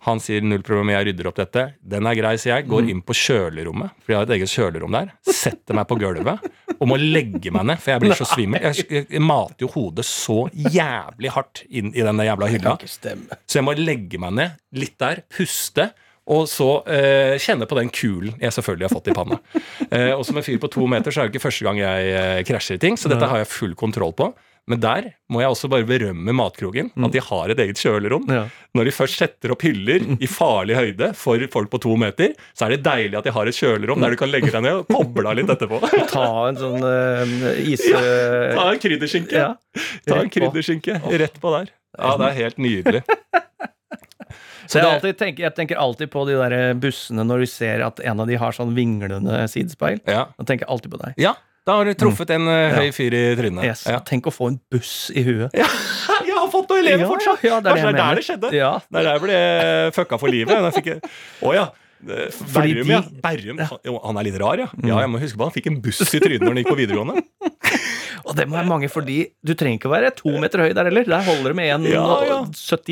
S4: Han sier null problem, jeg rydder opp dette. Den er grei, sier jeg. Går inn på kjølerommet, for jeg har et eget kjølerom der. Setter meg på gulvet og må legge meg ned, for jeg blir så svimmel. Jeg, jeg, jeg mater jo hodet så jævlig hardt inn i den jævla hylla. Så jeg må legge meg ned litt der, puste, og så eh, kjenne på den kulen jeg selvfølgelig har fått i panna. <laughs> Eh, og som en fyr på to meter så er det ikke første gang jeg eh, krasjer i ting, så dette har jeg full kontroll på. Men der må jeg også bare berømme Matkroken, at de har et eget kjølerom.
S3: Ja.
S4: Når de først setter opp hyller <laughs> i farlig høyde for folk på to meter, så er det deilig at de har et kjølerom der du kan legge deg ned og koble av litt etterpå. <laughs>
S3: Ta en sånn uh, is... Ja,
S4: Ta en krydderskinke.
S3: ja.
S4: Ta en krydderskinke rett på der. Ja, det er helt nydelig.
S3: Så jeg, alltid tenker, jeg tenker alltid på de der bussene når du ser at en av de har sånn vinglende sidespeil.
S4: Ja.
S3: Da tenker jeg alltid på deg.
S4: Ja, da har du truffet en mm. høy fyr i trynet.
S3: Yes.
S4: Ja.
S3: Tenk å få en buss i huet. <laughs>
S4: Jeg har fått noen elever
S3: Ja,
S4: fortsatt!
S3: ja, det er det
S4: det er der det skjedde?
S3: Ja.
S4: Det er der jeg ble fucka for livet. Å oh, ja.
S3: Fordi
S4: Berrum, ja.
S3: Mm.
S4: Berrum, han- Han er litt rar, ja. Ja, jeg må huske på Han fikk en buss i trynet når han gikk på videregående. <laughs>
S3: Og det må være mange, fordi du trenger ikke å være to meter høy der heller. Der holder det med
S4: Ja, ja.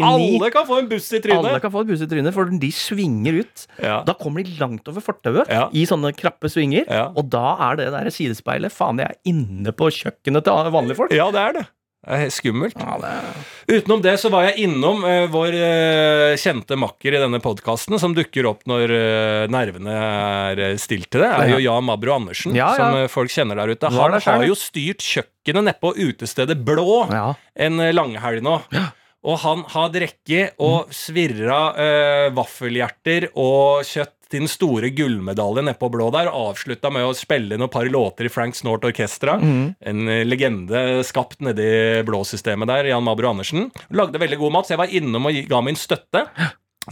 S4: Alle kan få en buss i
S3: Alle kan få en buss i trynet, for de svinger ut. Da kommer de langt over fortauet i sånne krappe svinger. Og da er det der sidespeilet Faen, jeg er inne på kjøkkenet til vanlige folk.
S4: ja, det er det. Det skummelt.
S3: Ja, det.
S4: Utenom det så var jeg innom uh, vår uh, kjente makker i denne podkasten, som dukker opp når uh, nervene er stilt til det, er jo Jan Mabro Andersen,
S3: Ja, ja.
S4: som folk kjenner der ute. Han har jo styrt kjøkkenet nede på utestedet Blå en langhelg nå. Og han har drukket og svirra vaffelhjerter og kjøtt den store gullmedaljen nedpå blå der, avslutta med å spille inn et par låter i Frank Snort Orkestra. En eh, legende skapt nedi blåsystemet der, Jan Mabro Andersen. Lagde veldig god mat, så jeg var innom og ga min støtte.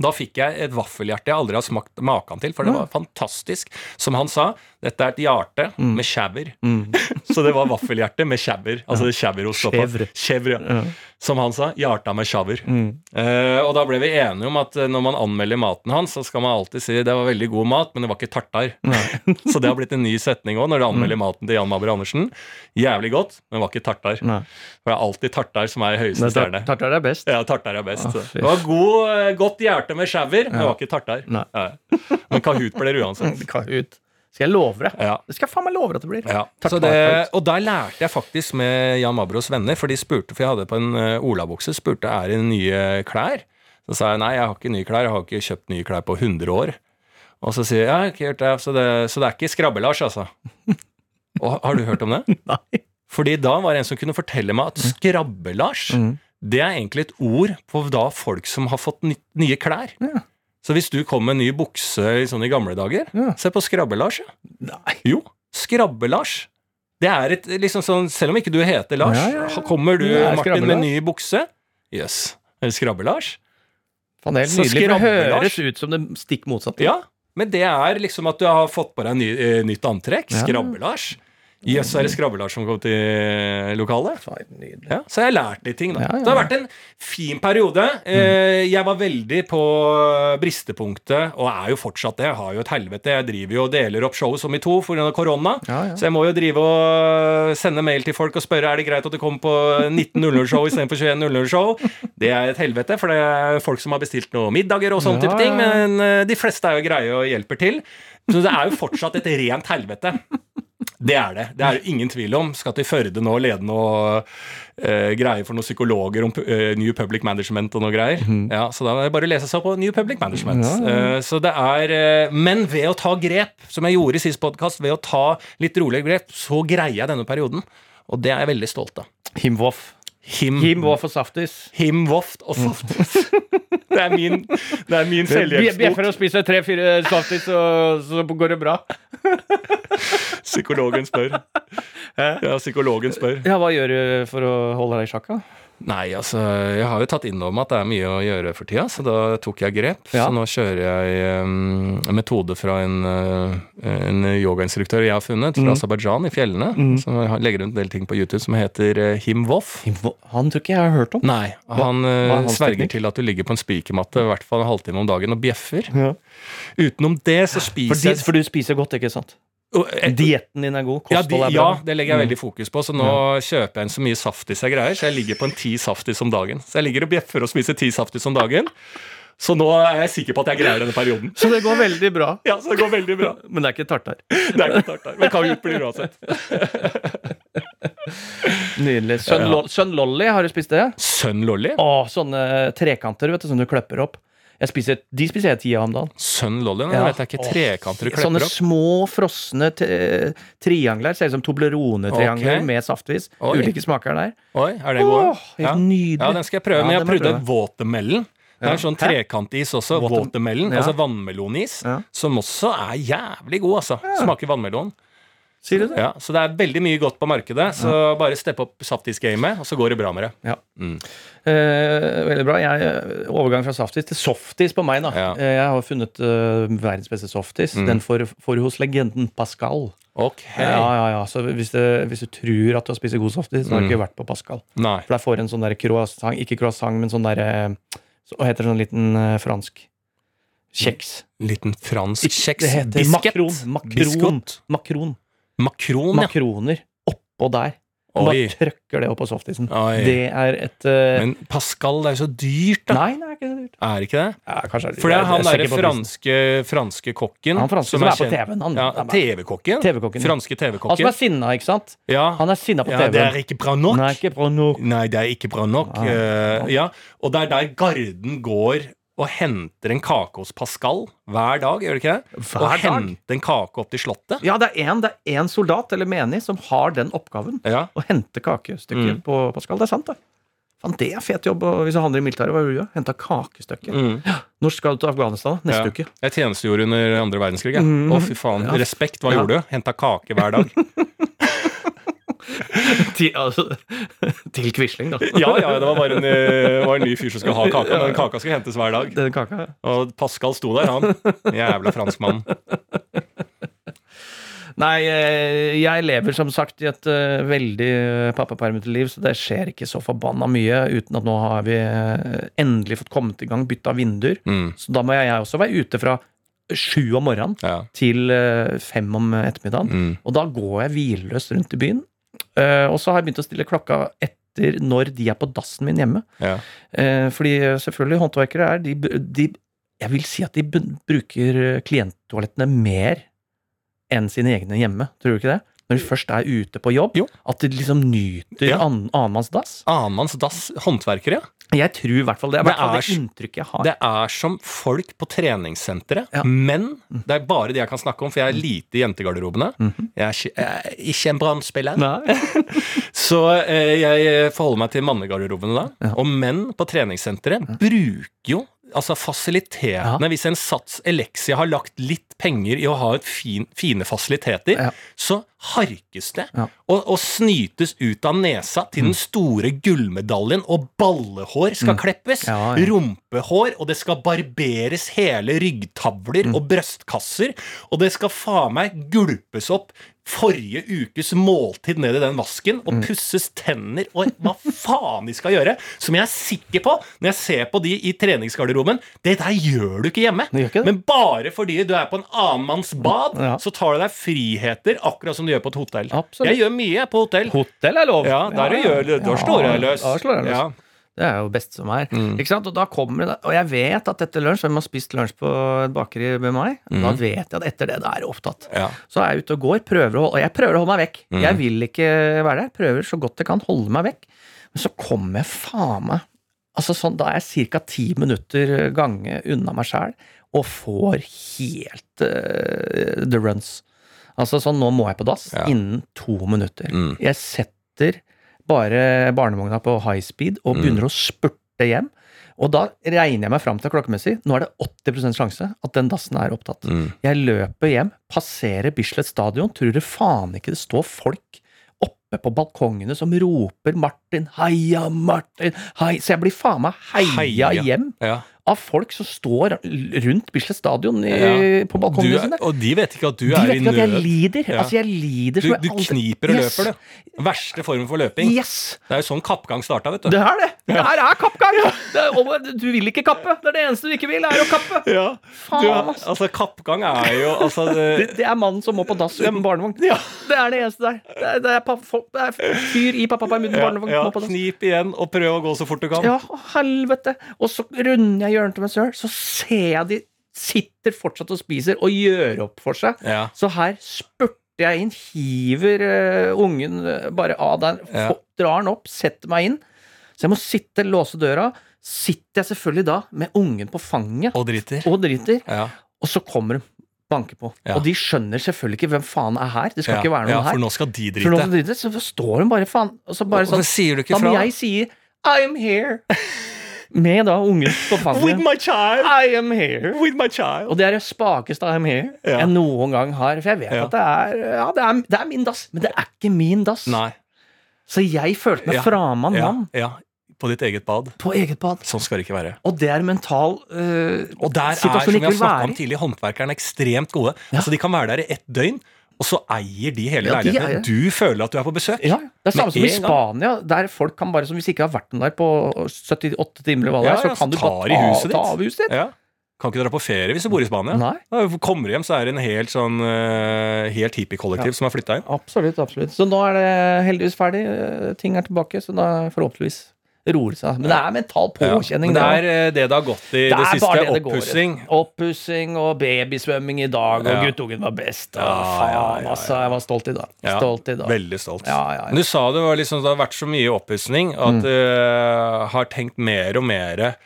S4: Da fikk jeg et vaffelhjerte jeg aldri har smakt maken til, for det var fantastisk. Som han sa, dette er et hjerte med skjæver. <laughs> Så det var vaffelhjerte med skjæver. Altså det skjæverost oppå.
S3: Chèvre.
S4: Chèvre, ja. Som han sa, hjarta med skjæver.
S3: Mm.
S4: Uh, og da ble vi enige om at eh, når man anmelder maten hans, så skal man alltid si det var veldig god mat, men det var ikke tartar. <laughs> så det har blitt en ny setning òg når du anmelder maten til Jan Mabber Andersen. Jævlig godt, men det var ikke tartar.
S3: Nei.
S4: For det er alltid tartar som er høyeste
S3: tar-
S4: stjerne.
S3: Tartar er best.
S4: Ja, tartar er best.
S3: Å,
S4: det var god, eh, godt hjerte med skjæver, men det var ikke tartar.
S3: Nei.
S4: Ja. Men Kahoot blir det uansett. <laughs>
S3: Kahoot. Skal jeg love deg?
S4: Ja.
S3: Det skal jeg faen meg love at det blir.
S4: Ja, det, og der lærte jeg faktisk med Jan Mabros venner, for de spurte, for jeg hadde på en uh, olabukse, spurte er det nye klær. Så sa jeg nei, jeg har ikke nye klær, jeg har ikke kjøpt nye klær på 100 år. Og så sier jeg ja, jeg har ikke gjort det, så det, så det er ikke Skrabbe-Lars, altså. Og har du hørt om det? <laughs>
S3: Nei.
S4: Fordi da var det en som kunne fortelle meg at Skrabbe-Lars,
S3: Mm.
S4: det er egentlig et ord på da folk som har fått nye klær.
S3: Ja.
S4: Så hvis du kom med en ny bukse i sånn i gamle dager,
S3: Ja.
S4: se på Skrabbe-Lars, ja. Jo, Skrabbe-Lars. Det er et liksom sånn, Selv om ikke du heter Lars,
S3: Ja,
S4: kommer du, Martin, med ny bukse? Jøss. Yes. Skrabbe-Lars?
S3: Faen, det er helt
S4: Så
S3: nydelig. Det høres ut som det stikk motsatte.
S4: Ja, men det er liksom at du har fått på deg ny, eh, nytt antrekk. Skrabbe-Lars. Jøss, er det Skrabbelars som kom til lokalet? Ja, så jeg har lært litt ting, da.
S3: Ja, ja,
S4: Det har vært en fin periode. Eh, Jeg var veldig på bristepunktet, og er jo fortsatt det. Jeg har jo et helvete. Jeg driver jo og deler opp showet som i to pga. korona. Så jeg må jo drive og sende mail til folk og spørre er det greit at du kommer på 19.00-show istedenfor 21.00-show. Det er et helvete, for det er folk som har bestilt noen middager og sånne type ting. Men eh, de fleste er jo greie og hjelper til. Så det er jo fortsatt et rent helvete. Det er det. Det er det ingen tvil om. Skal til Førde nå og lede noe uh, greier for noen psykologer om uh, New Public Management og noe greier. Ja, Så da er det bare å lese seg på New Public Management.
S3: Ja, Ja,
S4: Uh, så det er eh, Men ved å ta grep, som jeg gjorde i sist podkast, ved å ta litt roligere grep, så greier jeg denne perioden. Og det er jeg veldig stolt av.
S3: Himwoff.
S4: Him,
S3: Himwoff og Saftis.
S4: Him Voft og Saftis. <laughs> det er min, det er min selvhjelpsbok.
S3: Bjeffer og spiser tre-fire Saftis, så, så går det bra. <laughs>
S4: Psykologen spør. Ja, psykologen spør.
S3: Ja, Hva gjør du for å holde deg i sjakk? da?
S4: Nei, altså, jeg har jo tatt inn over meg at det er mye å gjøre for tida, så da tok jeg grep.
S3: Ja.
S4: Så nå kjører jeg um, en metode fra en, uh, en yogainstruktør jeg har funnet, fra
S3: Mm.
S4: Aserbajdsjan i fjellene, som legger rundt en del ting på YouTube, som heter uh, Him Voff.
S3: Han tror ikke jeg har hørt om.
S4: Nei, han uh,
S3: er
S4: sverger til at du ligger på en spikermatte i hvert fall en halvtime om dagen og bjeffer.
S3: Ja.
S4: Utenom det så
S3: spiser
S4: spiser
S3: for, for du spiser godt, ikke sant?
S4: Eh,
S3: Dietten din er god,
S4: ja, de,
S3: er bra?
S4: ja, det legger jeg veldig fokus på. Så nå kjøper jeg inn så mye saftis jeg greier, så jeg ligger på en ti saftis om dagen. Så jeg ligger og bjeffer og spiser ti saftis om dagen. Så nå er jeg sikker på at jeg greier denne perioden.
S3: Så det går veldig bra. <laughs>
S4: Ja, så det går veldig bra. <laughs>
S3: Men det er ikke tartar. <laughs>
S4: Det er ikke tartar. Men kan jo bli uansett.
S3: Nydelig. Sønn,
S4: Ja.
S3: Lo- Lolly, har du spist det?
S4: Sønn Lolly?
S3: Å, sånne trekanter vet du, som du kløpper opp. Jeg spiser, de spiser jeg ti av om dagen.
S4: Sønn Lolly? Nå
S3: Ja.
S4: vet jeg ikke. Trekanter du
S3: Sånne
S4: opp?
S3: Sånne små, frosne triangler. Ser ut som Toblerone-triangler
S4: okay.
S3: med saftvis.
S4: Oi.
S3: Ulike smaker der.
S4: Oi, er det gode?
S3: Åh, helt nydelig.
S4: Ja, den skal jeg prøve.
S3: Ja,
S4: Men jeg prøvde watermelon. Det er en sånn trekantis også.
S3: Water-
S4: Watermelon.
S3: Ja.
S4: Altså vannmelonis.
S3: Ja.
S4: Som også er jævlig god, altså. Smaker vannmelon.
S3: Sier du det?
S4: Ja, så det er veldig mye godt på markedet. Så bare stepp opp saftis-gamet, og så går det bra med det.
S3: Ja.
S4: Mm.
S3: Eh, veldig bra. Jeg, overgang fra saftis til softis på meg, da.
S4: Ja.
S3: Eh, jeg har funnet uh, verdens beste softis.
S4: Mm.
S3: Den får får du hos legenden Pascal.
S4: Ok.
S3: Ja, ja, ja. Så hvis, det, hvis du tror at du har spist god softis, så har du
S4: Mm.
S3: ikke vært på Pascal.
S4: Nei.
S3: For der får du en sånn der croissant, ikke croissant, men sånn derre så, Hva heter det sånn liten uh, fransk kjeks?
S4: Liten fransk kjeks. Biskett?
S3: makron. Makron.
S4: Biskott.
S3: Makron.
S4: Makron, ja.
S3: Makroner oppå der.
S4: Oi.
S3: bare trøkker det opp på softisen.
S4: Oi.
S3: Det er et uh...
S4: Men Pascal, det er jo så dyrt, da.
S3: Nei, det er ikke så dyrt.
S4: Er ikke det?
S3: Ja, kanskje er det-
S4: For det er han derre franske, franske kokken
S3: Han franske som er på TV-en. Han,
S4: Ja, TV-kokken?
S3: TV-kokken.
S4: TV-kokken,
S3: han som er sinna, ikke sant?
S4: Ja.
S3: Han er sinna på
S4: ja, det er
S3: TV-en.
S4: ikke bra nok.
S3: Nei, ikke bra nok.
S4: Nei, det er ikke bra nok.
S3: Ah.
S4: Uh, ja, Og det er der Garden går og henter en kake hos Pascal hver dag, gjør det ikke det?
S3: Hver
S4: og
S3: dag?
S4: henter en kake opp til Slottet.
S3: Ja, det er én en soldat eller menig som har den oppgaven.
S4: Ja.
S3: Å hente kakestykker
S4: Mm.
S3: på Pascal. Det er sant, det. Fan, det er fet jobb hvis du handler i militæret. Hva du? Henta kakestykker.
S4: Mm.
S3: Når skal du til Afghanistan? Neste
S4: Ja.
S3: uke.
S4: Jeg tjenestegjorde under andre verdenskrig. jeg. Å,
S3: Mhm.
S4: fy faen.
S3: Ja.
S4: Respekt. Hva
S3: Ja.
S4: gjorde du? Henta kake hver dag. <laughs> <laughs>
S3: Til, altså, <laughs> til Quisling, da.
S4: ja, ja, det var bare en, eh, var en ny fyr som skulle ha kaka. Men kaka skal hentes hver dag.
S3: Den kaka.
S4: Og Pascal sto der, han. Jævla franskmann.
S3: Nei, eh, jeg lever som sagt i et eh, veldig eh, pappapermete liv, så det skjer ikke så forbanna mye uten at nå har vi endelig fått kommet i gang, bytta vinduer.
S4: Mm.
S3: Så da må jeg også være ute fra sju om morgenen
S4: Ja.
S3: til fem om ettermiddagen.
S4: Mm.
S3: Og da går jeg hvileløst rundt i byen. Eh, og så har jeg begynt å stille klokka etter når de er på dassen min hjemme.
S4: Ja.
S3: Eh, fordi selvfølgelig håndverkere er de, de Jeg vil si at de bruker klienttoalettene mer enn sine egne hjemme. Tror du ikke det? Når de først er ute på jobb.
S4: Jo.
S3: At de liksom nyter
S4: Ja.
S3: annen annenmanns dass.
S4: Annenmanns dass. Håndverkere.
S3: Jeg tror i hvert fall det. er
S4: Det er
S3: det inntrykket jeg har.
S4: Det er som folk på treningssenteret,
S3: Ja.
S4: men det er bare det jeg kan snakke om, for jeg er lite i jentegarderobene.
S3: Mhm.
S4: Jeg er ikke, jeg er ikke en brannspiller. <laughs> Så eh, jeg forholder meg til mannegarderobene da.
S3: Ja.
S4: Og menn på treningssenteret bruker jo altså fasilitetene.
S3: Ja.
S4: Hvis en Sats Elexia har lagt litt penger i å ha fin, fine fasiliteter,
S3: Ja.
S4: så harkes det
S3: Ja.
S4: og, og snytes ut av nesa til den store gullmedaljen, og ballehår skal kleppes,
S3: Ja, ja.
S4: rumpehår, og det skal barberes hele ryggtavler og brøstkasser, og det skal faen meg gulpes opp forrige ukes måltid ned i den vasken, og pusses tenner, og hva faen de skal gjøre, som jeg er sikker på, når jeg ser på de i treningsgarderoben, det der gjør du ikke hjemme.
S3: Ikke.
S4: Men bare fordi du er på en annen manns bad, så tar du deg friheter, akkurat som du gjør på et hotell.
S3: Absolutt.
S4: Jeg gjør mye på hotell.
S3: Hotell er lov.
S4: Ja, der ja, du- da slår jeg løs.
S3: Da slår jeg løs.
S4: Ja.
S3: Det er jo best som er.
S4: Mm.
S3: Ikke sant? Og da kommer det Og jeg vet at etter lunsj, hvem har spist lunsj på et bakeri med meg, da vet jeg at etter det, da er jeg opptatt.
S4: Mm. Ja.
S3: Så er jeg ute og går, prøver å holde, og jeg prøver å holde meg vekk.
S4: Mm.
S3: Jeg vil ikke være der. Prøver så godt jeg kan holde meg vekk. Men så kommer jeg faen meg Altså sånn, Da er jeg ca. ti minutter gange unna meg sjæl og får helt uh, the runs. Altså sånn, nå må jeg på dass
S4: Ja.
S3: innen to minutter.
S4: Mm.
S3: Jeg setter bare barnevogna på high speed og
S4: Mm.
S3: begynner å spurte hjem. Og da regner jeg meg fram til klokkemessig. Nå er det 80% sjanse at den dassen er opptatt.
S4: Mm.
S3: Jeg løper hjem, passerer Bislett stadion, tror du faen ikke det står folk oppe på balkongene som roper 'Martin, heia Martin', hei. Så jeg blir faen meg heia,
S4: Heia.
S3: hjem
S4: Ja.
S3: Av folk som står rundt Bislett stadion i,
S4: Ja.
S3: på balkongene sine.
S4: og de vet ikke at du
S3: De
S4: er
S3: vet
S4: i
S3: ikke at jeg
S4: nød.
S3: lider.
S4: Ja.
S3: Altså, jeg lider
S4: Du, du
S3: aldri-
S4: kniper og
S3: Yes.
S4: løper, du. Verste form for løping.
S3: Yes!
S4: Det er jo sånn kappgang starta, vet du.
S3: Det er det! Det her er kappgang! Er, du vil ikke kappe. Det er det eneste du ikke vil, er å kappe.
S4: Ja,
S3: Faen,
S4: er- altså Kappgang er jo altså det,
S3: Det, det er mannen som må på dass uten barnevogn. Det er det eneste der. Det er, det er, pa- folk- det er fyr i pappaperm uten barnevogn.
S4: Knip igjen og prøv å gå så fort du kan.
S3: Ja, helvete! Og så runder jeg hjørnet til meg så ser jeg de sitter fortsatt og spiser og gjør opp for seg.
S4: Ja.
S3: Så her spurter jeg inn, hiver uh, ungen eh, bare av der,
S4: Ja.
S3: drar den opp, setter meg inn. Så jeg må sitte, låse døra. Sitter jeg selvfølgelig da med ungen på fanget
S4: Og driter.
S3: og driter,
S4: Ja.
S3: og så kommer de, banker på. Og de skjønner selvfølgelig ikke hvem faen er her. Det skal ikke være noen
S4: ja,
S3: her.
S4: for nå skal de drite.
S3: som driter, så står hun bare faen og så bare sånn,
S4: sier du ikke
S3: Da må
S4: fra?
S3: jeg si I'm here. <laughs> Med da ungen på fanget.
S4: With my child!
S3: I am here.
S4: With my child!
S3: Og det er det spakeste I am here
S4: Ja.
S3: jeg noen gang har. For jeg vet
S4: Ja.
S3: at det er, ja, det, er, det er min dass, men det er ikke min dass.
S4: Nei.
S3: Så jeg følte meg
S4: Ja.
S3: framann
S4: Ja,
S3: mann
S4: ja. På ditt eget bad.
S3: på eget bad.
S4: Sånn skal det ikke være.
S3: Og det er mental øh,
S4: Og der er, som vi har
S3: vil
S4: snakka om tidlig, håndverkerne ekstremt gode. Altså De kan være der i ett døgn, og så eier de hele
S3: Ja, de
S4: leiligheten. Du føler at du er på besøk.
S3: Ja, det er samme som i
S4: gang.
S3: Spania, der folk kan bare, som hvis ikke har vært der på 78 timer, eller hva det er, så kan du bare
S4: tar i huset
S3: ta, ta av huset ditt.
S4: Ja. Kan ikke dra på ferie hvis du bor i Spania.
S3: Nei.
S4: Da kommer du hjem, så er det en helt sånn eh, Helt hippie-kollektiv som har flytta inn.
S3: Absolutt, absolutt. Så nå er det heldigvis ferdig. eh, Ting er tilbake, så da forhåpentligvis roer seg. Men det er mental påkjenning.
S4: Men det
S3: det
S4: er eh, det det har gått i det,
S3: det
S4: siste.
S3: det det.
S4: Oppussing.
S3: Oppussing og babysvømming i dag, og
S4: Ja.
S3: guttungen var best.
S4: Ja,
S3: faen,
S4: ja, ja,
S3: altså. Jeg var stolt i dag. Stolt i dag.
S4: Veldig stolt.
S3: Ja, ja, ja.
S4: Men du sa det var liksom, det har vært så mye oppussing at
S3: Mm.
S4: du har tenkt mer og mer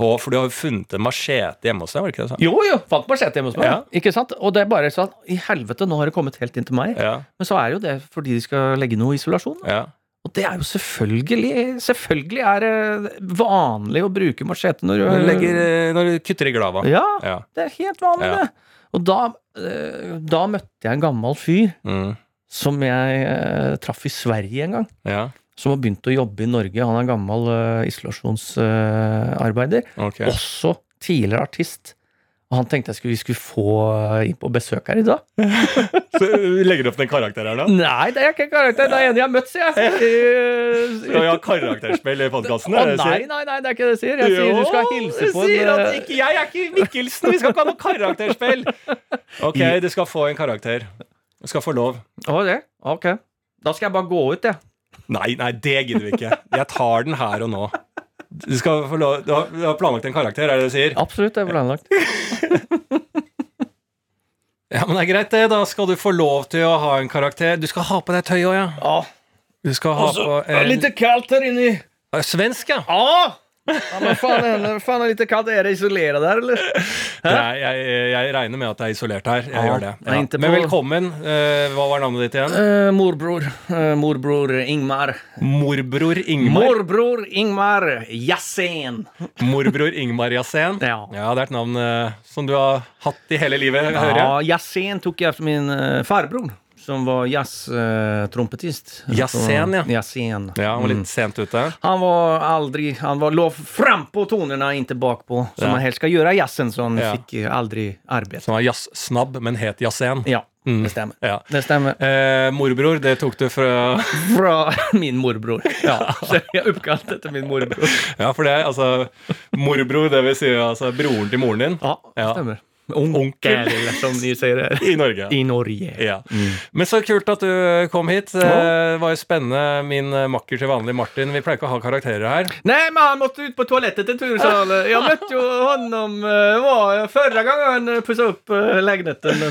S4: på For du har jo funnet en machete hjemme hos deg, var det ikke det sånn?
S3: Jo, jo! Fant machete hjemme hos meg.
S4: Ja.
S3: Ikke sant? Og det er bare sånn I helvete, nå har det kommet helt inn til meg.
S4: Ja,
S3: Men så er jo det fordi de skal legge noe isolasjon.
S4: ja.
S3: Og det er jo selvfølgelig Selvfølgelig er det vanlig å bruke machete når
S4: Når du, legger, eh, når du kutter i glava.
S3: Ja,
S4: Ja.
S3: det er helt vanlig,
S4: Ja.
S3: det. Og da, eh, da møtte jeg en gammel fyr
S4: Mm.
S3: som jeg eh, traff i Sverige en gang.
S4: ja.
S3: Som har begynt å jobbe i Norge. Han er gammel uh, isolasjonsarbeider.
S4: Okay.
S3: Også tidligere artist. Og han tenkte jeg skulle, vi skulle få eh, inn på besøk her i dag. <laughs>
S4: Så legger du opp den karakteren her, da?
S3: Nei, det er ikke en karakter. Det er en jeg har møtt, sier jeg. Eh,
S4: Skal vi ha karakterspill i podkasten?
S3: Å nei, nei, nei, det er ikke det jeg sier. Jeg sier du skal hilse på
S4: Du sier at ikke jeg er ikke Mikkelsen! Vi skal ikke ha noe karakterspill! Ok, du skal få en karakter. Du skal få lov.
S3: Å, det? Ok. Da skal jeg bare gå ut, jeg.
S4: Nei, nei, det gidder vi ikke. Jeg tar den her og nå. Du skal få lov Du har, du har planlagt en karakter, er det det du sier?
S3: Absolutt, det er planlagt. <laughs>
S4: Ja, men det er greit, det. Da skal du få lov til å ha en karakter. Du skal ha på deg tøy òg, ja.
S3: Ja.
S4: Du skal ha på en
S3: Litt kaldt her inni.
S4: Svensk, ja.
S3: Ja! Ja men faen, er faen er det litt kaldt? Er det isolert der, eller?
S4: Nei, jeg, jeg regner med at det er isolert her. Jeg
S3: Ja,
S4: gjør det.
S3: Ja. På...
S4: Men velkommen. Eh, hva var navnet ditt igjen?
S3: Uh, morbror. Uh, morbror Ingmar.
S4: Morbror Ingmar.
S3: Morbror Ingmar Jassen.
S4: Morbror Ingmar Jassen.
S3: Ja.
S4: Ja, det er et navn som du har hatt i hele livet, hører jeg.
S3: Ja, Jassen tok jeg for min farbror. Som var jazztrompetist.
S4: Jazzén, ja.
S3: Jassen.
S4: Ja, han var
S3: Mm.
S4: litt sent ute.
S3: Han var aldri han var lå frampå tonerna, ikke bakpå. Som
S4: Ja.
S3: man helst skal gjøre i jazzen, så han
S4: Ja.
S3: fikk aldri arbeid. arbete.
S4: Som var jazzsnabb, men het Jazzén.
S3: Ja,
S4: Mm.
S3: det stemmer.
S4: Ja.
S3: Det stemmer.
S4: Eh, morbror, det tok du fra <laughs>
S3: Fra min morbror. Ja, så jeg er oppkalt etter min morbror.
S4: Ja, for det altså Morbror, det vil si altså broren til moren din
S3: Ja, det
S4: Ja.
S3: Onkel, eller som de sier her.
S4: i Norge.
S3: I Norge.
S4: Ja. Men så kult at du kom hit. Eh, Det var jo spennende. Min eh, makker til vanlig, Martin. Vi pleier ikke å ha karakterer her.
S3: Nei, men han måtte ut på toalettet en tur, sa han. jo han om honom gang var, förra gången han pussa opp eh.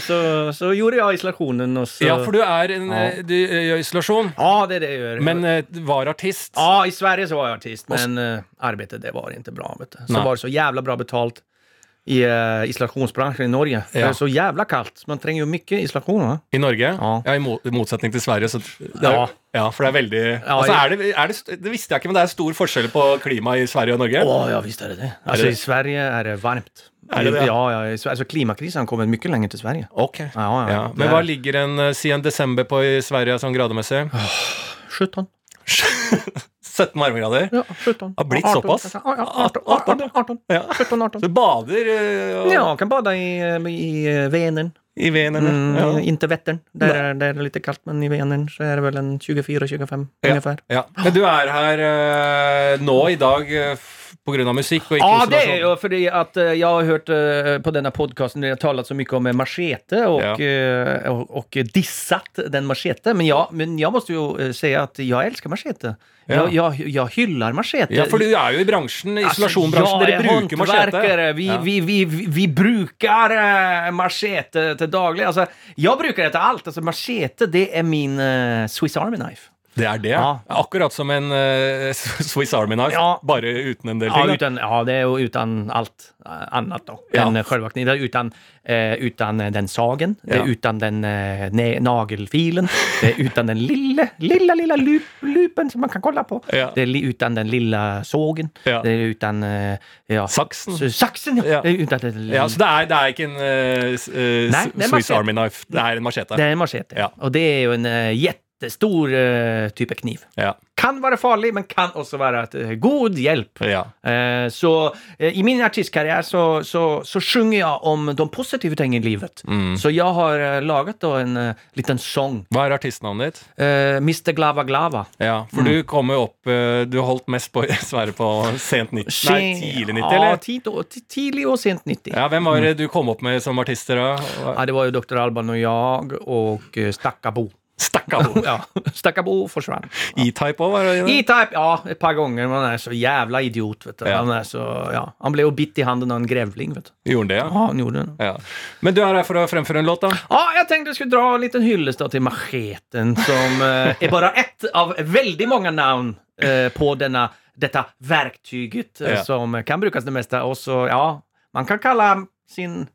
S3: Så, så gjorde jeg isolasjonen. Och så...
S4: Ja, for du er en,
S3: Ja.
S4: eh, du gjør isolasjon,
S3: Ja, det er det jeg gjør.
S4: men eh, var artist.
S3: Ja, i Sverige så var jeg artist, men arbeidet det var ikke bra. Vet du. Så
S4: Nei.
S3: var det så jævla bra betalt i uh, isolasjonsbransjen i Norge. Det er så jævla kaldt. Man trenger jo mye isolasjon. Va?
S4: I Norge?
S3: Ja.
S4: i, mo i motsetning til Sverige. Så det er,
S3: Ja.
S4: ja, for det er veldig
S3: Ja,
S4: altså, er det, er det, det visste jeg ikke, men det er stor forskjell på klimaet i Sverige og Norge.
S3: Åh, ja, visst er det det.
S4: Altså?
S3: I Sverige er det varmt.
S4: Er det det?
S3: Ja, ja. altså, Klimakrisen har kommet mye lenger til Sverige.
S4: Ok.
S3: Ja, ja.
S4: Ja. Men hva ligger en eh, siden desember på i Sverige sånn grademessig?
S3: 17. <laughs>
S4: 17 varmegrader?
S3: Ja, 17.
S4: Har blitt
S3: 18,
S4: såpass?
S3: Ja, ja, 18, 18, 18, 17, 18.
S4: Så du bader eh, og-
S3: Ja, kan bade i, eh, i eh,
S4: i Vänern?
S3: Mm,
S4: ja.
S3: Inntil Vättern. Der, er där är det litt kaldt men i Vänern så er det vel en 24-25
S4: Ja.
S3: ungefær.
S4: Ja. Men du er her nå i dag eh, av musikk og ikke
S3: Ja, det er jo fordi at eh, jag har hört eh, på denne podcasten, där har talat så mye om eh, machete og,
S4: Ja.
S3: og, og, och dissat den machete. Men ja, men jeg må jo si at jeg elsker machete.
S4: Ja.
S3: Jeg, jeg, jeg hyller machete.
S4: Ja, for du er jo i bransjen, isolasjonbransjen.
S3: jag
S4: Dere bruker machete.
S3: Vi, vi, vi, vi, eh, machete til daglig. Altså, jeg bruker det til alt. Altså, machete, det er min uh, Swiss Army knife.
S4: Det er det?
S3: Ja.
S4: Akkurat som en uh, <laughs> Swiss Army knife,
S3: Ja.
S4: bare uten en del ting? Ja,
S3: uten, ja, det er jo uten alt annet da, enn
S4: Ja.
S3: Än Det er Utan, uh, utan eh, den sagen, det
S4: er
S3: uten den uh, nagelfilen, det er uten den lille, lille, lille loop, lupen som man kan kolla på. Det er uten den lille sågen. Det er uten uh, ja,
S4: Saksen.
S3: s- ja. Det är utan den
S4: Ja, så det er, det er ikke en eh, eh,
S3: Nei,
S4: Swiss. Army knife, det er en machete.
S3: Det er en machete.
S4: Ja.
S3: Och det er jo en uh, jättestor eh, uh, type kniv.
S4: Ja.
S3: Kan være farlig, men kan også være et, uh, god hjelp.
S4: ja.
S3: Uh, så eh, i min artistkarriere så, så, så sjunger jeg om de positive tingene i livet.
S4: Mm.
S3: Så jeg har laget lagat då en eh, liten sång.
S4: Hva er artistnavnet ditt?
S3: Eh, Mr Glava Glava.
S4: Ja, for du kom jo opp eh, Du holdt mest på <laughs> Sverre på sent 90 Nei, tidlig 90,
S3: Ja,
S4: eller?
S3: tid, tidlig og sent 90.
S4: Ja, Hvem var det du kom opp med som artister da?
S3: Ja, det var jo Dr. Alban og jeg og eh, Stackabo.
S4: Stakkabo. <laughs>
S3: Ja, Stackabo försvann.
S4: E-Type òg, var det?
S3: E-Type, ja, Et par ganger. Men han er så jævla idiot. Vet du.
S4: Ja.
S3: Han, är så, ja, han blev bitt i handen av en grevling. Vet du.
S4: Gjorde han det, ja?
S3: Ja, han gjorde det.
S4: ja? Men du er her for å fremføre en låt, da?
S3: Ja, jeg tenkte jeg skulle dra en liten hyllest til macheten som eh, er bare ett av veldig mange navn eh, på denne, dette verktyget eh, som kan brukes det meste. Og så, ja, man kan kalle sin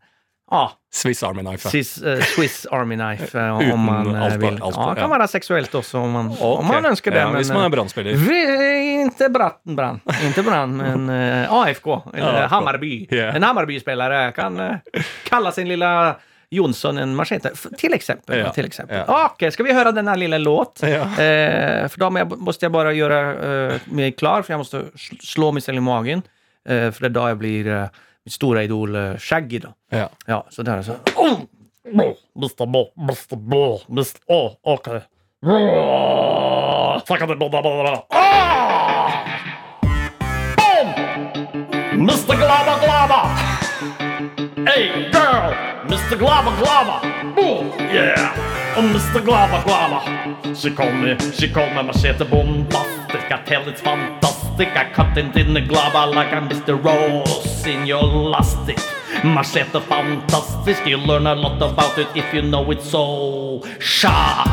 S3: ja,
S4: Swiss Army Knife.
S3: Swiss, eh, Swiss Army Knife
S4: uh,
S3: om man eh,
S4: allt-
S3: vill.
S4: allt-
S3: ja, det kan
S4: ja.
S3: vara sexuellt også, om man, om man ønsker det.
S4: Ja,
S3: men,
S4: hvis man er brannspiller.
S3: Ikke inte Brand, brann, men uh, AFK, eller. Hammarby.
S4: Yeah.
S3: En Hammarby-spelare kan kalla sin lilla Jonsson en machete, Til till exempel.
S4: Ja.
S3: Till exempel.
S4: Ja.
S3: Okej, ska vi höra denne lilla låt?
S4: Ja.
S3: Eh, för då må jeg måste jag bara göra eh, mig klar, för jag måste slå mig selv i magen. Eh, för det är då jag blir eh, mitt store idol eh, Shaggy da.
S4: Ja.
S3: Ja, så där er Oh! Mr. Bo, Mr. Bo, Mr. Oh, ok. Oh! Mr. Glava Glava! Hey girl! Mr. Glava Glava! Boom! Yeah! Oh, Mr. Glava Glava! She called me, she called me machete bombastic. I tell it's fantastic. I cut into the glava like I'm Mr. Rose in your lastic. Machete fantastic. You learn a lot about it if you know it so sharp.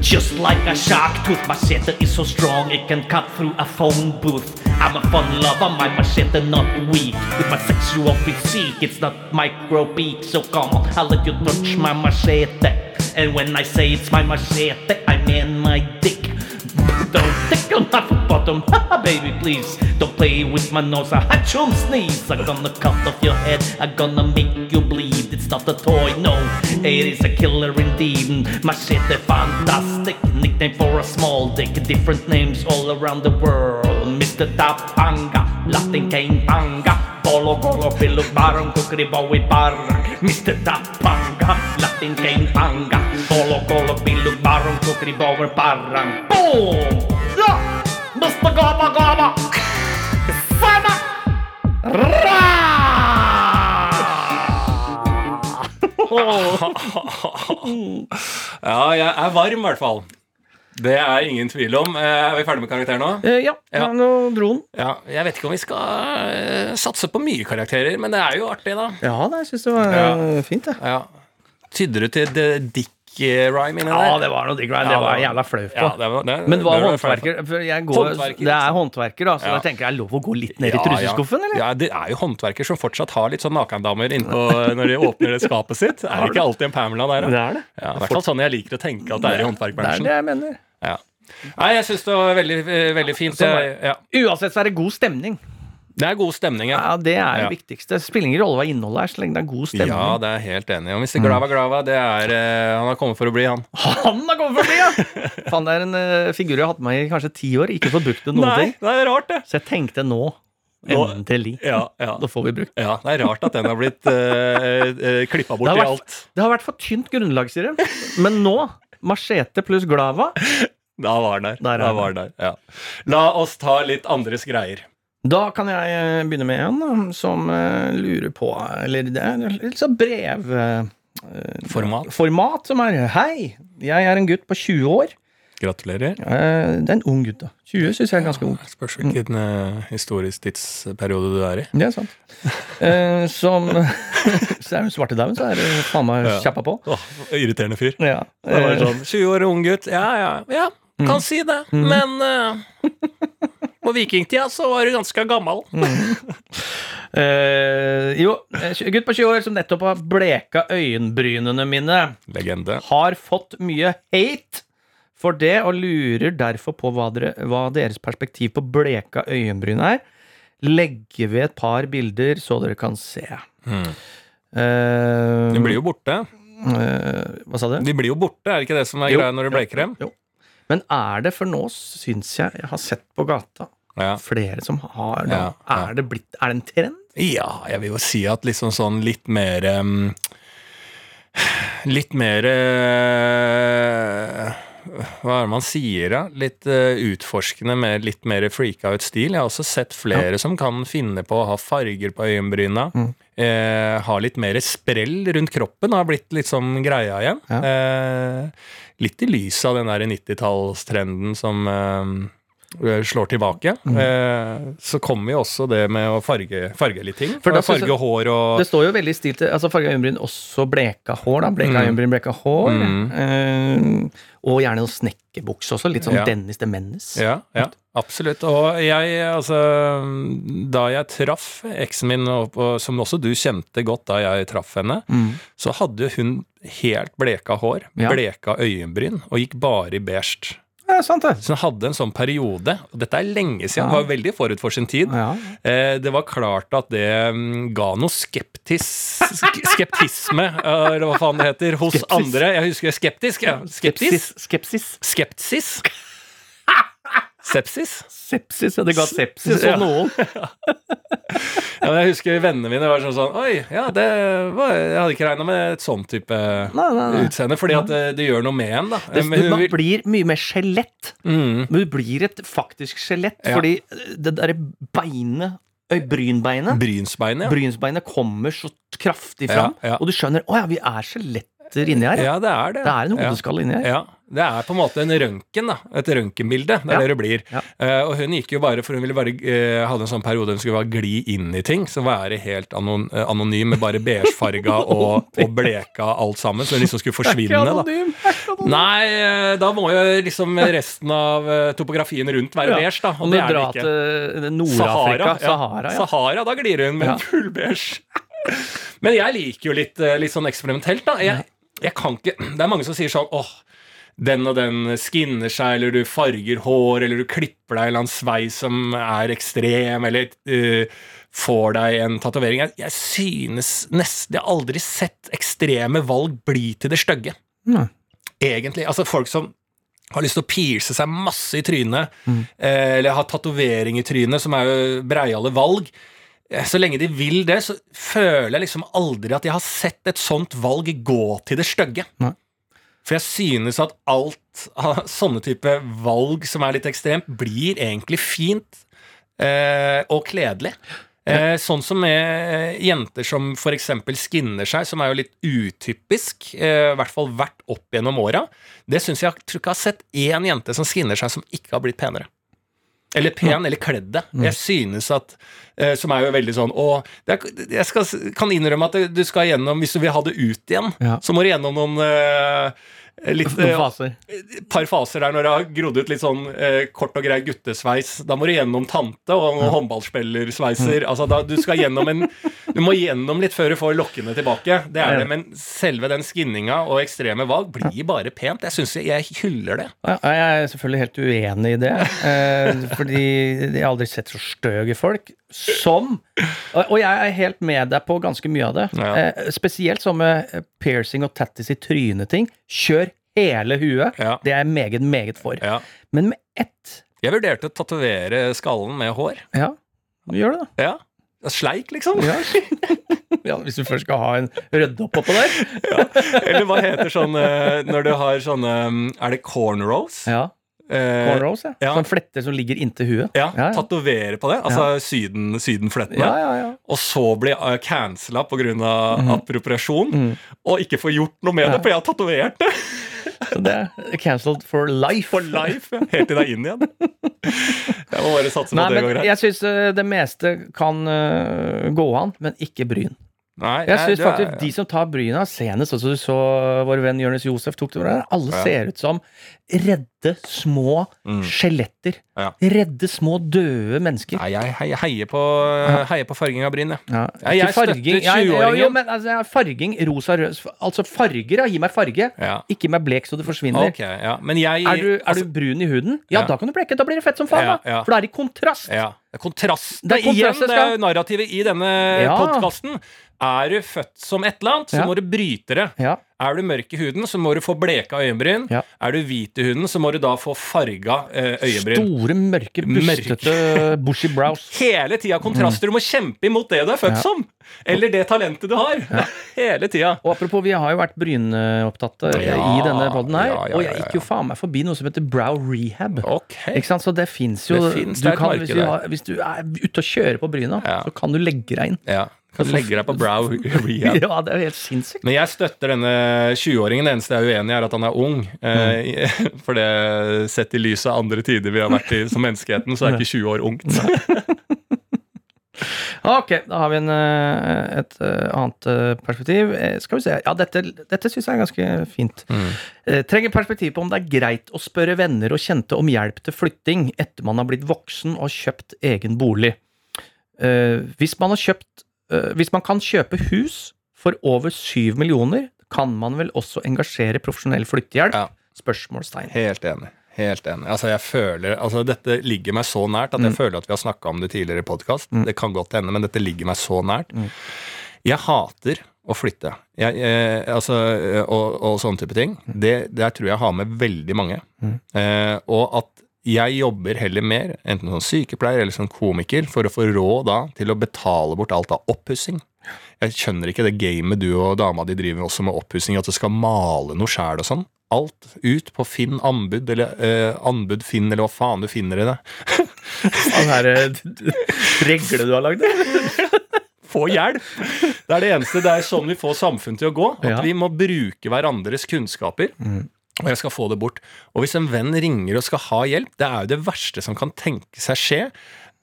S3: Just like a shark tooth, machete is so strong it can cut through a phone booth. I'm a fun lover, my machete not weak. With my sexual physique, it's not micro peak. So come on, I'll let you touch my machete. And when I say it's my machete, I mean my dick. Don't tickle my bottom, <laughs> baby, please. Don't play with my nose, I had chum sneeze. I'm gonna cut off your head, I'm gonna make you bleed. It's
S5: not a toy, no, it is a killer indeed. Machete fantastic, nickname for a small dick. Different names all around the world. Mr. Tapanga, Latin King Panga. Bolo Golo Billo Baron Kukri Bowie Barak. Mr. Tapanga, Latin King Panga. Bolo Golo Billo Baron Kukri Bowie Barak. Boom! Ja! Mr. Gaba Gaba! Fama! <laughs>
S4: Ja, jeg er varm, i hvert fall. Det er ingen tvil om. Eh, Er vi ferdig med karakter nå?
S3: Eh, ja,
S4: Ja.
S3: nå dro den.
S4: Ja, Jeg vet ikke om vi skal eh, satse på mye karakterer, men det er jo artig, da.
S3: Ja, det, jeg syns det var
S4: Ja.
S3: fint, det.
S4: Ja. Tydde du til The Dick-rhyme inni der?
S3: Ja, det var noe dick rhyme.
S4: Det
S3: var jeg jævla flau på.
S4: Ja, det var, det,
S3: Men hva
S4: det var
S3: håndverker? Går,
S4: Håndverker,
S3: det er
S4: liksom.
S3: håndverker, da, så
S4: Ja.
S3: jeg tenker jeg er lov å gå litt ned i
S4: Ja,
S3: truseskuffen, eller?
S4: Ja, det er jo håndverker som fortsatt har litt sånn nakendamer innpå når de åpner det skapet sitt. Er det ikke alltid en Pamela der,
S3: Det er det.
S4: Ja, I hvert fall sånn jeg liker å tenke at det er i håndverkbransjen.
S3: Det er det jeg mener.
S4: Ja. Nei, jeg syns det var veldig, eh, veldig fint.
S3: Sånn
S4: ja.
S3: Uansett så er det god stemning.
S4: Det er god stemning, ja.
S3: Ja, Det er
S4: Ja.
S3: det viktigste. Det spiller ingen rolle hva innholdet er, så lenge det er god stemning.
S4: Ja, det er helt enig. Og Mr. Glava Glava, det er uh, Han har kommet for å bli, han. <laughs>
S3: Han har kommet for å bli, ja! Faen, det er en uh, figur jeg har hatt med i kanskje ti år. Ikke fått brukt det noen ting.
S4: det er rart, det.
S3: Så jeg tenkte nå Endelig.
S4: Ja, ja.
S3: Da får vi brukt
S4: ja, det er rart at den har blitt uh, klippa bort
S3: vært,
S4: i alt.
S3: det har vært for tynt grunnlag, sier de. Men nå, machete pluss glava
S4: Da var den der.
S3: Der er den
S4: der. Ja. La oss ta litt andres greier.
S3: Da kan jeg eh, begynne med en som eh, lurer på Eller det er litt sånn brev... eh,
S4: Format.
S3: Format som er Hei, jeg er en gutt på 20 år.
S4: Gratulerer.
S3: Det er en ung gutt, da. 20 syns jeg er ganske ung.
S4: Spørs hvilken uh, historisk tidsperiode du er i.
S3: Det er sant. uh, som <laughs> Så er svartedauden, så er det faen meg kjappa på.
S4: Oh, irriterende fyr.
S3: Ja.
S4: Det var sånn, 20 år ung gutt. Ja, ja, ja. Kan si det. Men eh, <laughs> på vikingtida så var du ganske gammel. <laughs>
S3: eh, jo, eh, gutt på 20 år som nettopp har bleka øyenbrynene mine.
S4: Legende.
S3: har fått mye hate for det, og lurer derfor på hva, dere, hva deres perspektiv på bleka øyenbryn er. Legge ved et par bilder, så dere kan se.
S4: Mm.
S3: Uh,
S4: De blir jo borte.
S3: Uh, hva sa du?
S4: De blir jo borte, er det ikke det som er greia når du bleker dem?
S3: Jo. Men er det, for nå syns jeg jeg har sett på gata
S4: Ja.
S3: flere som har da,
S4: Ja, ja.
S3: Er det blitt Er det en trend?
S4: Ja, jeg vil jo si at liksom sånn litt mer um, Litt mer uh, Hva er det man sier, da? Litt uh, utforskende med litt mer freaka ut stil. Jeg har også sett flere som kan finne på å ha farger på øyenbryna.
S3: Mm.
S4: Eh, ha litt mer sprell rundt kroppen har blitt litt sånn greia igjen.
S3: Ja.
S4: Eh, litt i lys av den der 90-tallstrenden som eh, slår tilbake.
S3: Mm.
S4: Eh, så kommer jo også det med å farge, farge litt ting.
S3: For da
S4: farge
S3: jeg-
S4: hår og
S3: Det står jo veldig stilt altså Farga øyenbryn, også bleka hår. da Bleka
S4: Mm.
S3: øyenbryn, bleka hår.
S4: Mm.
S3: Eh, og gjerne noen snekkerbukse også. Litt sånn
S4: Ja.
S3: Dennis the Menace.
S4: Ja, ja, absolutt. Og jeg, altså Da jeg traff eksen min, og, og, som også du kjente godt da jeg traff henne,
S3: Mm.
S4: så hadde hun helt bleka hår, bleka øyenbryn, og gikk bare i beige.
S3: Ja, sant det.
S4: Så hun hadde en sånn periode, og dette er lenge siden,
S3: Ja.
S4: var veldig forut for sin tid.
S3: Ja.
S4: Eh, det var klart at det mm, ga noe skeptis, skeptisme, <laughs> eh, eller hva faen det heter, hos
S3: Skepsis.
S4: andre. Jeg husker skeptisk. Ja. Skeptis?
S3: Skepsis.
S4: Skepsis? Sepsis?
S3: Sepsis, ja. Det ga sepsis hos noen. <laughs>
S4: Ja, men jeg husker vennene mine var sånn sånn Oi, ja, det var Jeg hadde ikke regna med et sånn type
S3: Nei, nei, nei.
S4: utseende, fordi at det, det gjør noe med en, da.
S3: Det,
S4: Men
S3: man blir mye mer skjelett.
S4: mm,
S3: Men du blir et faktisk skjelett,
S4: Ja.
S3: fordi det derre beinet Brynbeinet.
S4: Brynsbeinet, ja.
S3: Brynsbeinet kommer så kraftig fram,
S4: Ja,
S3: og du skjønner Å ja, vi er skjeletter inni her.
S4: Ja, det er det.
S3: Det er en
S4: Ja.
S3: hodeskall inni her.
S4: Ja, det er på en måte en røntgen, da. Et røntgenbilde. Det er
S3: Ja.
S4: det det blir.
S3: Ja.
S4: Uh, og hun gikk jo bare for hun ville bare uh, hadde en sånn periode hun skulle bare gli inn i ting. Så være helt anon, eh, anonym med bare beigefarga <laughs> og, og bleka alt sammen. Så hun liksom skulle forsvinne, da.
S3: anonym.
S4: Nei, eh, da må jo liksom resten av topografien rundt være
S3: Ja.
S4: beige, da. Og det er det ikke.
S3: Sahara, Nord-Afrika, Sahara, ja.
S4: Sahara, da glir hun med
S3: Ja.
S4: full beige. Men jeg liker jo litt, litt sånn eksperimentelt, da. Jeg, jeg kan ikke Det er mange som sier sånn åh, den og den skinner seg, eller du farger hår, eller du klipper deg en eller annen sveis som er ekstrem, eller uh, får deg en tatovering. Jeg, jeg synes nesten Jeg har aldri sett ekstreme valg bli til det stygge. Egentlig. Altså folk som har lyst til å pierce seg masse i trynet, eh, eller har tatovering i trynet, som er jo breiale valg. Eh, Så lenge de vil det, så føler jeg liksom aldri at jeg har sett et sånt valg gå til det stygge. For jeg synes at alt av sånne type valg som er litt ekstremt, blir egentlig fint eh, og kledelig. Eh, sånn som med eh, jenter som f.eks. skinner seg, som er jo litt utypisk, eh, i hvert fall vært opp gjennom åra. Det syns jeg, jeg tror ikke jeg har sett én jente som skinner seg som ikke har blitt penere. Eller pen, eller kledd det. Jeg synes at eh, Som er jo veldig sånn Og det er, jeg skal, kan innrømme at du skal gjennom Hvis du vil ha det ut igjen,
S3: Ja.
S4: så må du gjennom noen eh, litt
S3: Noen
S4: eh,
S3: faser.
S4: et par faser der når det har grodd ut litt sånn eh, kort og grei guttesveis. Da må du gjennom tante og ja. håndballspillersveiser. Altså, da, du skal gjennom en Du må gjennom litt før du får lokkene tilbake. Det er det, Men selve den skinninga og ekstreme valg blir bare pent. Jeg synes jeg, jeg hyller det.
S3: Ja, Jeg er selvfølgelig helt uenig i det. Eh, fordi jeg har aldri sett så støge folk som Og jeg er helt med deg på ganske mye av det.
S4: Ja.
S3: Eh, spesielt sånn med piercing og tattis i trynet-ting. Kjør hele huet.
S4: Ja.
S3: Det er jeg meget, meget for.
S4: Ja.
S3: Men med ett
S4: Jeg vurderte å tatovere skallen med hår.
S3: Ja, gjør det, da.
S4: Ja. Sleik, liksom.
S3: Ja. ja, hvis du først skal ha en rydde opp oppå der.
S4: Eller hva heter sånn eh, når du har sånne Er det cornrows?
S3: Ja.
S4: Eh,
S3: Cornrows, ja.
S4: ja.
S3: Sånn fletter som ligger inntil huet.
S4: ja,
S3: ja.
S4: tatovere på det. Altså syden, sydenflettene.
S3: Ja, ja, ja.
S4: og så bli uh, cancela pga.
S3: Mm.
S4: appropriasjon, og ikke få gjort noe med det, for jeg har tatovert det <laughs>
S3: Så det er cancelled for life.
S4: for life. ja. Helt til det er inn igjen. <laughs> Jeg må bare satse på
S3: Nei,
S4: at det går greit.
S3: jeg syns det meste kan gå an, men ikke bryn.
S4: Nei,
S3: Jeg syns
S4: faktisk er-
S3: ja. de som tar bryna, senest altså du så vår venn Jonis Josef tok det der, alle
S4: Ja.
S3: ser ut som redde små
S4: Mm.
S3: skjeletter.
S4: Ja.
S3: Redde små døde mennesker.
S4: Nei, jeg heier, på, heier på farging av bryn, jeg.
S3: Ja.
S4: Ja, jeg
S3: farging.
S4: støtter
S3: Ja, ja,
S4: 20-åringen.
S3: altså, farging, rosa, rød Altså farger. Gi meg farge. Ikke meg blek så det forsvinner.
S4: Okay, ja. Men jeg
S3: Er, du, er
S4: altså,
S3: du brun i huden? Ja, da kan du bleke. Da blir det fett som faen. Da. For det er i kontrast.
S4: Ja. Det er kontrast.
S3: Det er
S4: igjen,
S3: det
S4: det er narrativet i denne
S3: Ja.
S4: podkasten. Er du født som et eller annet, så
S3: Ja.
S4: må du bryte det.
S3: Ja.
S4: Er du mørk i huden, så må du få bleka øyenbryn.
S3: Ja.
S4: Er du hvit i huden, så må du da få farga øyebryn. øyenbryn.
S3: Store, mørke, bustete bushy brows. <laughs>
S4: Hele tida kontraster. Du må kjempe imot det du er født som! Eller det talentet du har. <laughs> Hele tida.
S3: Og apropos, vi har jo vært brynopptatte eh, i denne poden her. og jeg gikk jo faen meg forbi noe som heter brow rehab.
S4: Ok.
S3: Ikke sant? Så det fins jo
S4: Det finnes,
S3: du
S4: det
S3: kan, hvis, du har, hvis du er ute og kjører på bryna, så kan du legge deg inn.
S4: Ja. Kan du legge deg på brow <laughs> rehab.
S3: Ja, det er jo helt sinnssykt.
S4: Men jeg støtter denne 20-åringen. Det eneste jeg er uenig i, er at han er ung. Mm. <laughs> For det sett i lys av andre tider vi har vært i som menneskeheten, så er ikke 20 år ungt. <laughs>
S3: Ok, da har vi en, eh, et eh, annet eh, perspektiv. Eh, Skal vi se. Ja, dette, dette syns jeg er ganske fint. Mm. Trenger perspektiv på om det er greit å spørre venner og kjente om hjelp til flytting etter man har blitt voksen og kjøpt egen bolig. Eh, hvis man har kjøpt eh, Hvis man kan kjøpe hus for over syv millioner, kan man vel også engasjere profesjonell flyttehjelp?
S4: Ja.
S3: Spørsmålstegn.
S4: Helt enig. Helt enig. Altså, jeg føler, altså, dette ligger meg så nært at jeg føler at vi har snakka om det tidligere i podkast. Det kan godt hende, men dette ligger meg så nært. Jeg hater å flytte. Jeg, jeg, altså, eh, og, og sånne type ting. Det, det tror jeg har med veldig mange. Eh, og at jeg jobber heller mer, enten som sykepleier eller som komiker, for å få råd da til å betale bort alt av oppussing. Jeg skjønner ikke det gamet du og dama di driver også med oppussing, at du skal male noe sjæl og sånn. Alt ut på Finn anbud, eller eh, anbud Finn, eller hva faen du finner i det. <laughs>
S3: Den her regle du har lagd? <laughs>
S4: Få hjelp! Det er det eneste. Det er sånn vi får samfunnet til å gå. At
S3: Ja.
S4: vi må bruke hverandres kunnskaper. Og jeg skal få det bort. Og hvis en venn ringer og skal ha hjelp, det er jo det verste som kan tenke seg skje.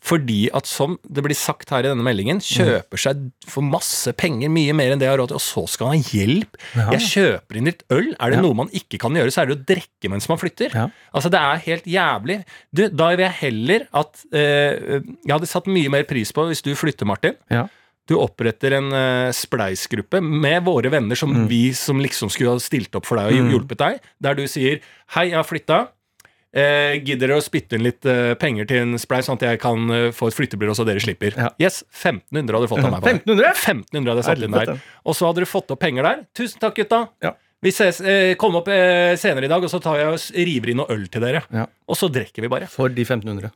S4: Fordi at som det blir sagt her i denne meldingen, kjøper seg for masse penger, mye mer enn det jeg har råd til, og så skal han ha hjelp. Jeg kjøper inn litt øl. Er det
S3: Ja.
S4: noe man ikke kan gjøre, så er det å drikke mens man flytter.
S3: Ja.
S4: Altså, det er helt jævlig. Du, da vil jeg heller at eh, Jeg hadde satt mye mer pris på hvis du flytter, Martin,
S3: Ja.
S4: Du oppretter en uh, spleisgruppe med våre venner som
S3: Mm.
S4: vi som liksom skulle ha stilt opp for deg og hjulpet deg, der du sier 'Hei, jeg har flytta'. Eh, gidder dere å spytte inn litt eh, penger til en spleis, sånn at jeg kan eh, få et flyttebyrå så dere slipper?
S3: Ja.
S4: Yes, 1500 hadde du fått av meg. på
S3: 1500?
S4: 1500 hadde jeg satt inn der. Og så hadde du fått opp penger der. Tusen takk, gutta.
S3: Ja.
S4: Vi ses, eh, kom opp eh, senere i dag, og så tar jeg og river inn noe øl til dere.
S3: Ja.
S4: Og så drikker vi bare.
S3: For de 1500.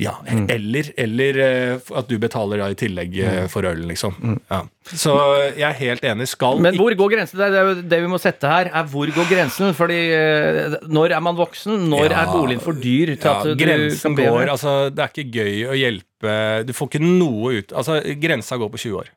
S4: Ja,
S3: Mm.
S4: Eller, eller eh, at du betaler da i tillegg eh, for ølen, liksom. Ja. Så jeg er helt enig. Skal
S3: Mm. Men hvor går grensen? Det er det vi må sette her, er hvor går grensen? Fordi eh, når er man voksen? Når
S4: Ja.
S3: er boligen for dyr til
S4: ja,
S3: at du
S4: Grensen går
S3: det?
S4: Altså, det er ikke gøy å hjelpe Du får ikke noe ut Altså, grensa går på 20 år.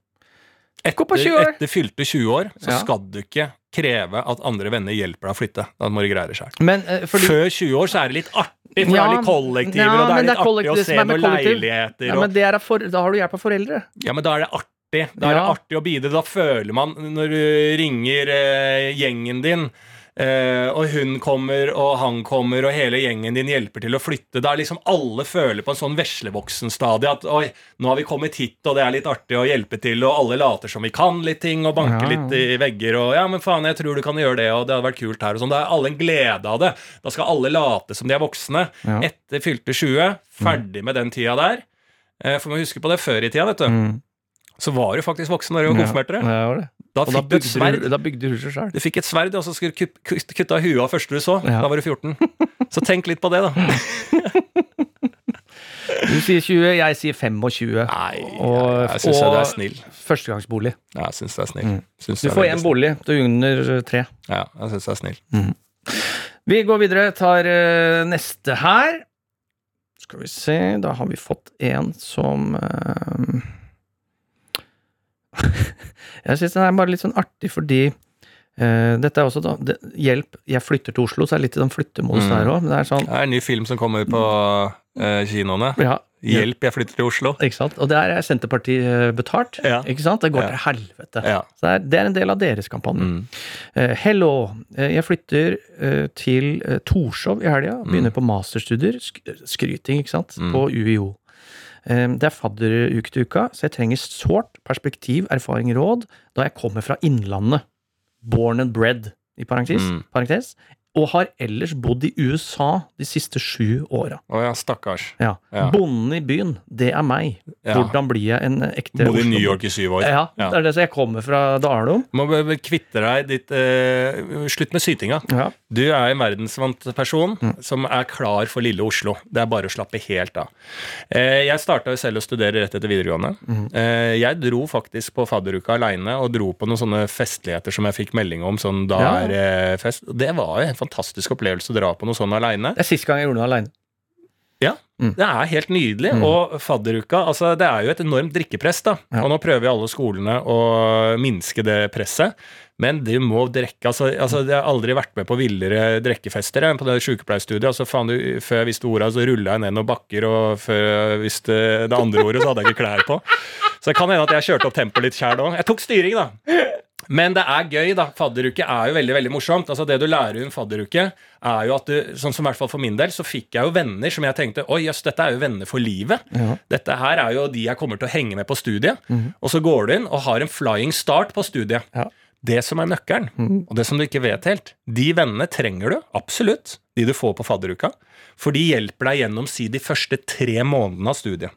S3: Gå på 20 år.
S4: Etter fylte 20 år så
S3: Ja.
S4: skal du ikke kreve at andre venner hjelper deg å flytte. Da må du greie det sjøl.
S3: Men eh, fordi
S4: Før 20 år så er det litt artig, for
S3: Ja,
S4: det er litt kollektiver,
S3: ja,
S4: og det er
S3: det er
S4: artig å se noen leiligheter.
S3: ja, men det er for, Da har du hjelp av foreldre.
S4: ja, men da er det artig. Da er det artig å bidra. Da føler man, når du ringer eh, gjengen din, eh, og hun kommer, og han kommer, og hele gjengen din hjelper til å flytte, da er liksom alle føler på en sånn veslevoksen-stadie at oi, nå har vi kommet hit, og det er litt artig å hjelpe til, og alle later som vi kan litt ting, og banker
S3: Ja,
S4: litt i vegger, og ja, men faen, jeg tror du kan gjøre det, og det hadde vært kult her, og sånn. Da er alle en glede av det. Da skal alle late som de er voksne.
S3: Ja.
S4: Etter fylte 20, ferdig med den tida der. Eh, For man husker på det før i tida, vet du.
S3: Mm.
S4: Så var du faktisk voksen når du var konfirmert.
S3: Ja, det var det.
S4: Da
S3: Og da
S4: fikk du et sverd.
S3: du, da bygde du huset sjøl.
S4: Du fikk et sverd, og så skulle du kutt- kutt- kutte av huet av første du så.
S3: Ja.
S4: Da var du 14. Så tenk litt på det, da. <laughs>
S3: Du sier 20, jeg sier 25.
S4: Nei,
S3: Og-
S4: jeg, syns du er snill.
S3: Førstegangsbolig.
S4: Ja, jeg syns du er snill. Syns
S3: Du får én bolig, du er under tre.
S4: Ja, jeg syns du er snill.
S3: Vi går videre, tar uh, neste her. Skal vi se, da har vi fått en som eh, <laughs> Jeg syns den er bare litt sånn artig fordi Uh, dette er også da det, Hjelp, jeg flytter til Oslo, så er det litt i sånn flyttemodus
S4: Mm.
S3: der òg. Det sånn
S4: Det er en ny film som kommer på uh, kinoene.
S3: ja,
S4: Hjelp, jeg flytter til Oslo.
S3: Ikke sant? Og der er Senterpartiet eh, betalt.
S4: Ja.
S3: Ikke sant? Det går
S4: Ja.
S3: til helvete.
S4: Ja.
S3: Så det er, det er en del av deres kampanje.
S4: Mm.
S3: Uh, hello. Jeg flytter til Torshov i helga. Begynner på masterstudier. Sk skryting, ikke sant?
S4: Mm.
S3: På UiO. Eh, det er fadderuke til uka, så jeg trenger sårt perspektiv, erfaring, råd da jeg kommer fra Innlandet. Born and bred, i parentes.
S4: Mm.
S3: parentes og har ellers bodd i USA de siste sju åra.
S4: Å ja, stakkars.
S3: Ja.
S4: Ja.
S3: Bonden i byen, det er meg.
S4: Ja.
S3: Hvordan blir jeg en ekte
S4: Bodde i New York i syv år.
S3: Ja, det er det. Så jeg kommer fra Dalom.
S4: Må kvitte deg ditt uh, Slutt med sytinga.
S3: Ja.
S4: Du er en verdensvant person
S3: Mm.
S4: som er klar for lille Oslo. Det er bare å slappe helt av. Uh, jeg starta jo selv å studere rett etter videregående.
S3: Mm.
S4: Uh, jeg dro faktisk på fadderuka aleine og dro på noen sånne festligheter som jeg fikk melding om. Sånn da er fest. Det var jo en fantastisk opplevelse å dra på noe sånt aleine.
S3: Det er sist gang jeg gjorde noe aleine.
S4: Ja,
S3: Mm.
S4: det er helt nydelig. Og fadderuka, altså det er jo et enormt drikkepress, da.
S3: Ja.
S4: Og nå prøver alle skolene å minske det presset. Men du må drikke altså, altså Jeg har aldri vært med på villere drikkefester enn på det sykepleierstudiet. Altså, faen, du, før jeg visste ordet, så rulla jeg ned noen bakker, og før jeg visste det andre ordet, så hadde jeg ikke klær på. Så det kan hende at jeg kjørte opp tempoet litt sjæl òg. Jeg tok styring, da. Men det er gøy, da. Fadderuke er jo veldig veldig morsomt. Altså Det du lærer under fadderuke, er jo at du, sånn som i hvert fall for min del, så fikk jeg jo venner som jeg tenkte Oi, jøss, dette er jo venner for livet.
S3: Ja.
S4: Dette her er jo de jeg kommer til å henge med på studiet. Og så går du inn og har en flying start på studiet.
S3: Ja.
S4: Det som er nøkkelen, og det som du ikke vet helt, de vennene trenger du absolutt, de du får på fadderuka. For de hjelper deg gjennom si de første tre månedene av studiet.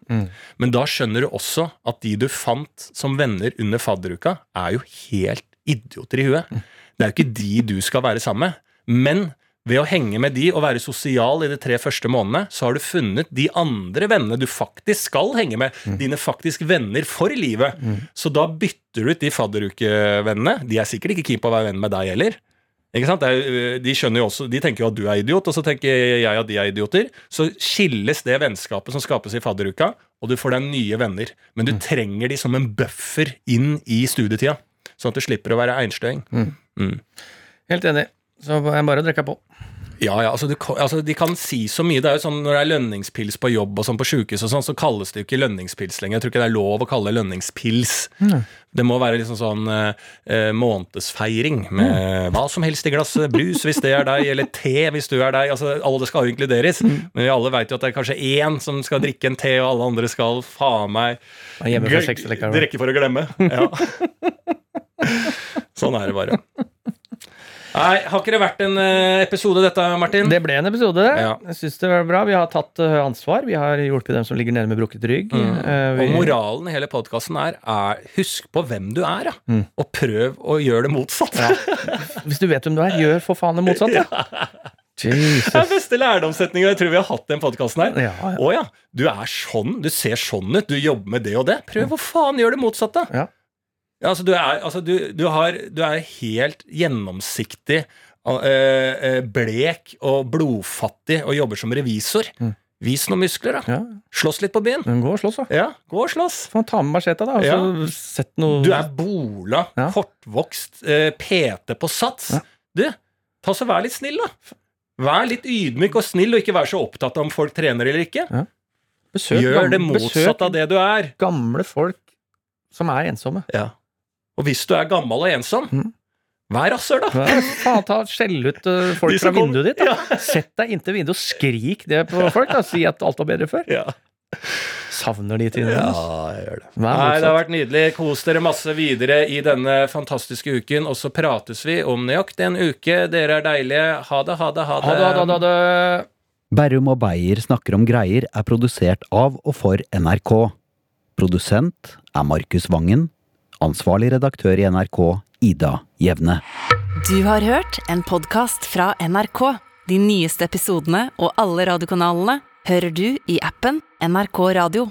S4: Men da skjønner du også at de du fant som venner under fadderuka, er jo helt idioter i huet. Det er jo ikke de du skal være sammen med. Men ved å henge med de og være sosial i de tre første månedene, så har du funnet de andre vennene du faktisk skal henge med. Dine faktisk venner for livet. Så da bytter du ut de fadderukevennene. De er sikkert ikke keen på å være venn med deg heller. Ikke sant? Er, de skjønner jo også, de tenker jo at du er idiot, og så tenker jeg at de er idioter. Så skilles det vennskapet som skapes i fadderuka, og du får deg nye venner. Men du trenger de som en buffer inn i studietida, sånn at du slipper å være einstøing. Mm.
S3: Helt enig. Så jeg bare å drikke på.
S4: Ja, ja, altså, du, altså De kan si så mye. Det er jo sånn Når det er lønningspils på jobb og sånn på sjukehus, og sånn, så kalles det jo ikke lønningspils lenger. Jeg tror ikke det er lov å kalle det lønningspils. Det må være liksom sånn eh, eh, månedsfeiring med hva som helst i glasset. Brus hvis det er deg, eller te hvis du er deg. Altså, Alle skal jo inkluderes. Men vi alle vet jo at det er kanskje én som skal drikke en te, og alle andre skal faen meg drikke for å glemme. Ja. <laughs> sånn er det bare. Nei, Har ikke det vært en eh, episode, dette, Martin?
S3: Det ble en episode.
S4: Ja.
S3: Jeg synes det var bra. Vi har tatt eh, ansvar. Vi har hjulpet dem som ligger nede med brukket rygg. Eh, vi,
S4: Og moralen i hele podkasten er, er husk på hvem du er, ja.
S3: Mm.
S4: og prøv å gjøre det motsatt.
S3: Hvis du vet hvem du er, gjør for faen det motsatte.
S4: Det er beste lærdomssetninga jeg tror vi har hatt i den podkasten her.
S3: Ja, ja.
S4: Å ja, du er sånn, du ser sånn ut, du jobber med det og det. Prøv å faen gjøre det motsatte.
S3: Ja.
S4: Ja, altså, du er, altså, du, du har, du er helt gjennomsiktig, eh, eh, blek og blodfattig og jobber som revisor.
S3: Mm.
S4: Vis noen muskler, da.
S3: Ja,
S4: Slåss litt på byen.
S3: men gå og slåss, da.
S4: Ja, gå og slåss.
S3: Få ta med macheta, da. Sett noe
S4: Du er bola,
S3: Ja.
S4: kortvokst, eh, PT på sats.
S3: Ja.
S4: Du, ta så vær litt snill, da. Vær litt ydmyk og snill, og ikke vær så opptatt av om folk trener eller ikke.
S3: besøk,
S4: Gjør det
S3: gamle-
S4: motsatt av det du er.
S3: Gamle folk som er ensomme.
S4: Ja. Og hvis du er gammel og ensom,
S3: mm.
S4: vær rasshøl, da.
S3: Ja, faen, ta Skjell ut eh, <laughs> folk fra vinduet ditt. Da. <laughs> Sett deg inntil vinduet og skrik det på folk. da Si at alt var bedre før.
S4: Ja,
S3: Savner de tidene. Ja,
S4: jeg gjør det. Nei, det har vært nydelig. Kos dere masse videre i denne fantastiske uken, og så prates vi om nøyaktig en uke. Dere er deilige. Ha det, ha det, ha det.
S3: Ha det, ha det, ha det.
S6: Berrum og Beyer snakker om greier er produsert av og for NRK. Produsent er Markus Vangen. Ansvarlig redaktør i NRK, Ida Jevne.
S1: Du har hørt en podkast fra NRK. De nyeste episodene og alle radiokanalene hører du i appen NRK Radio.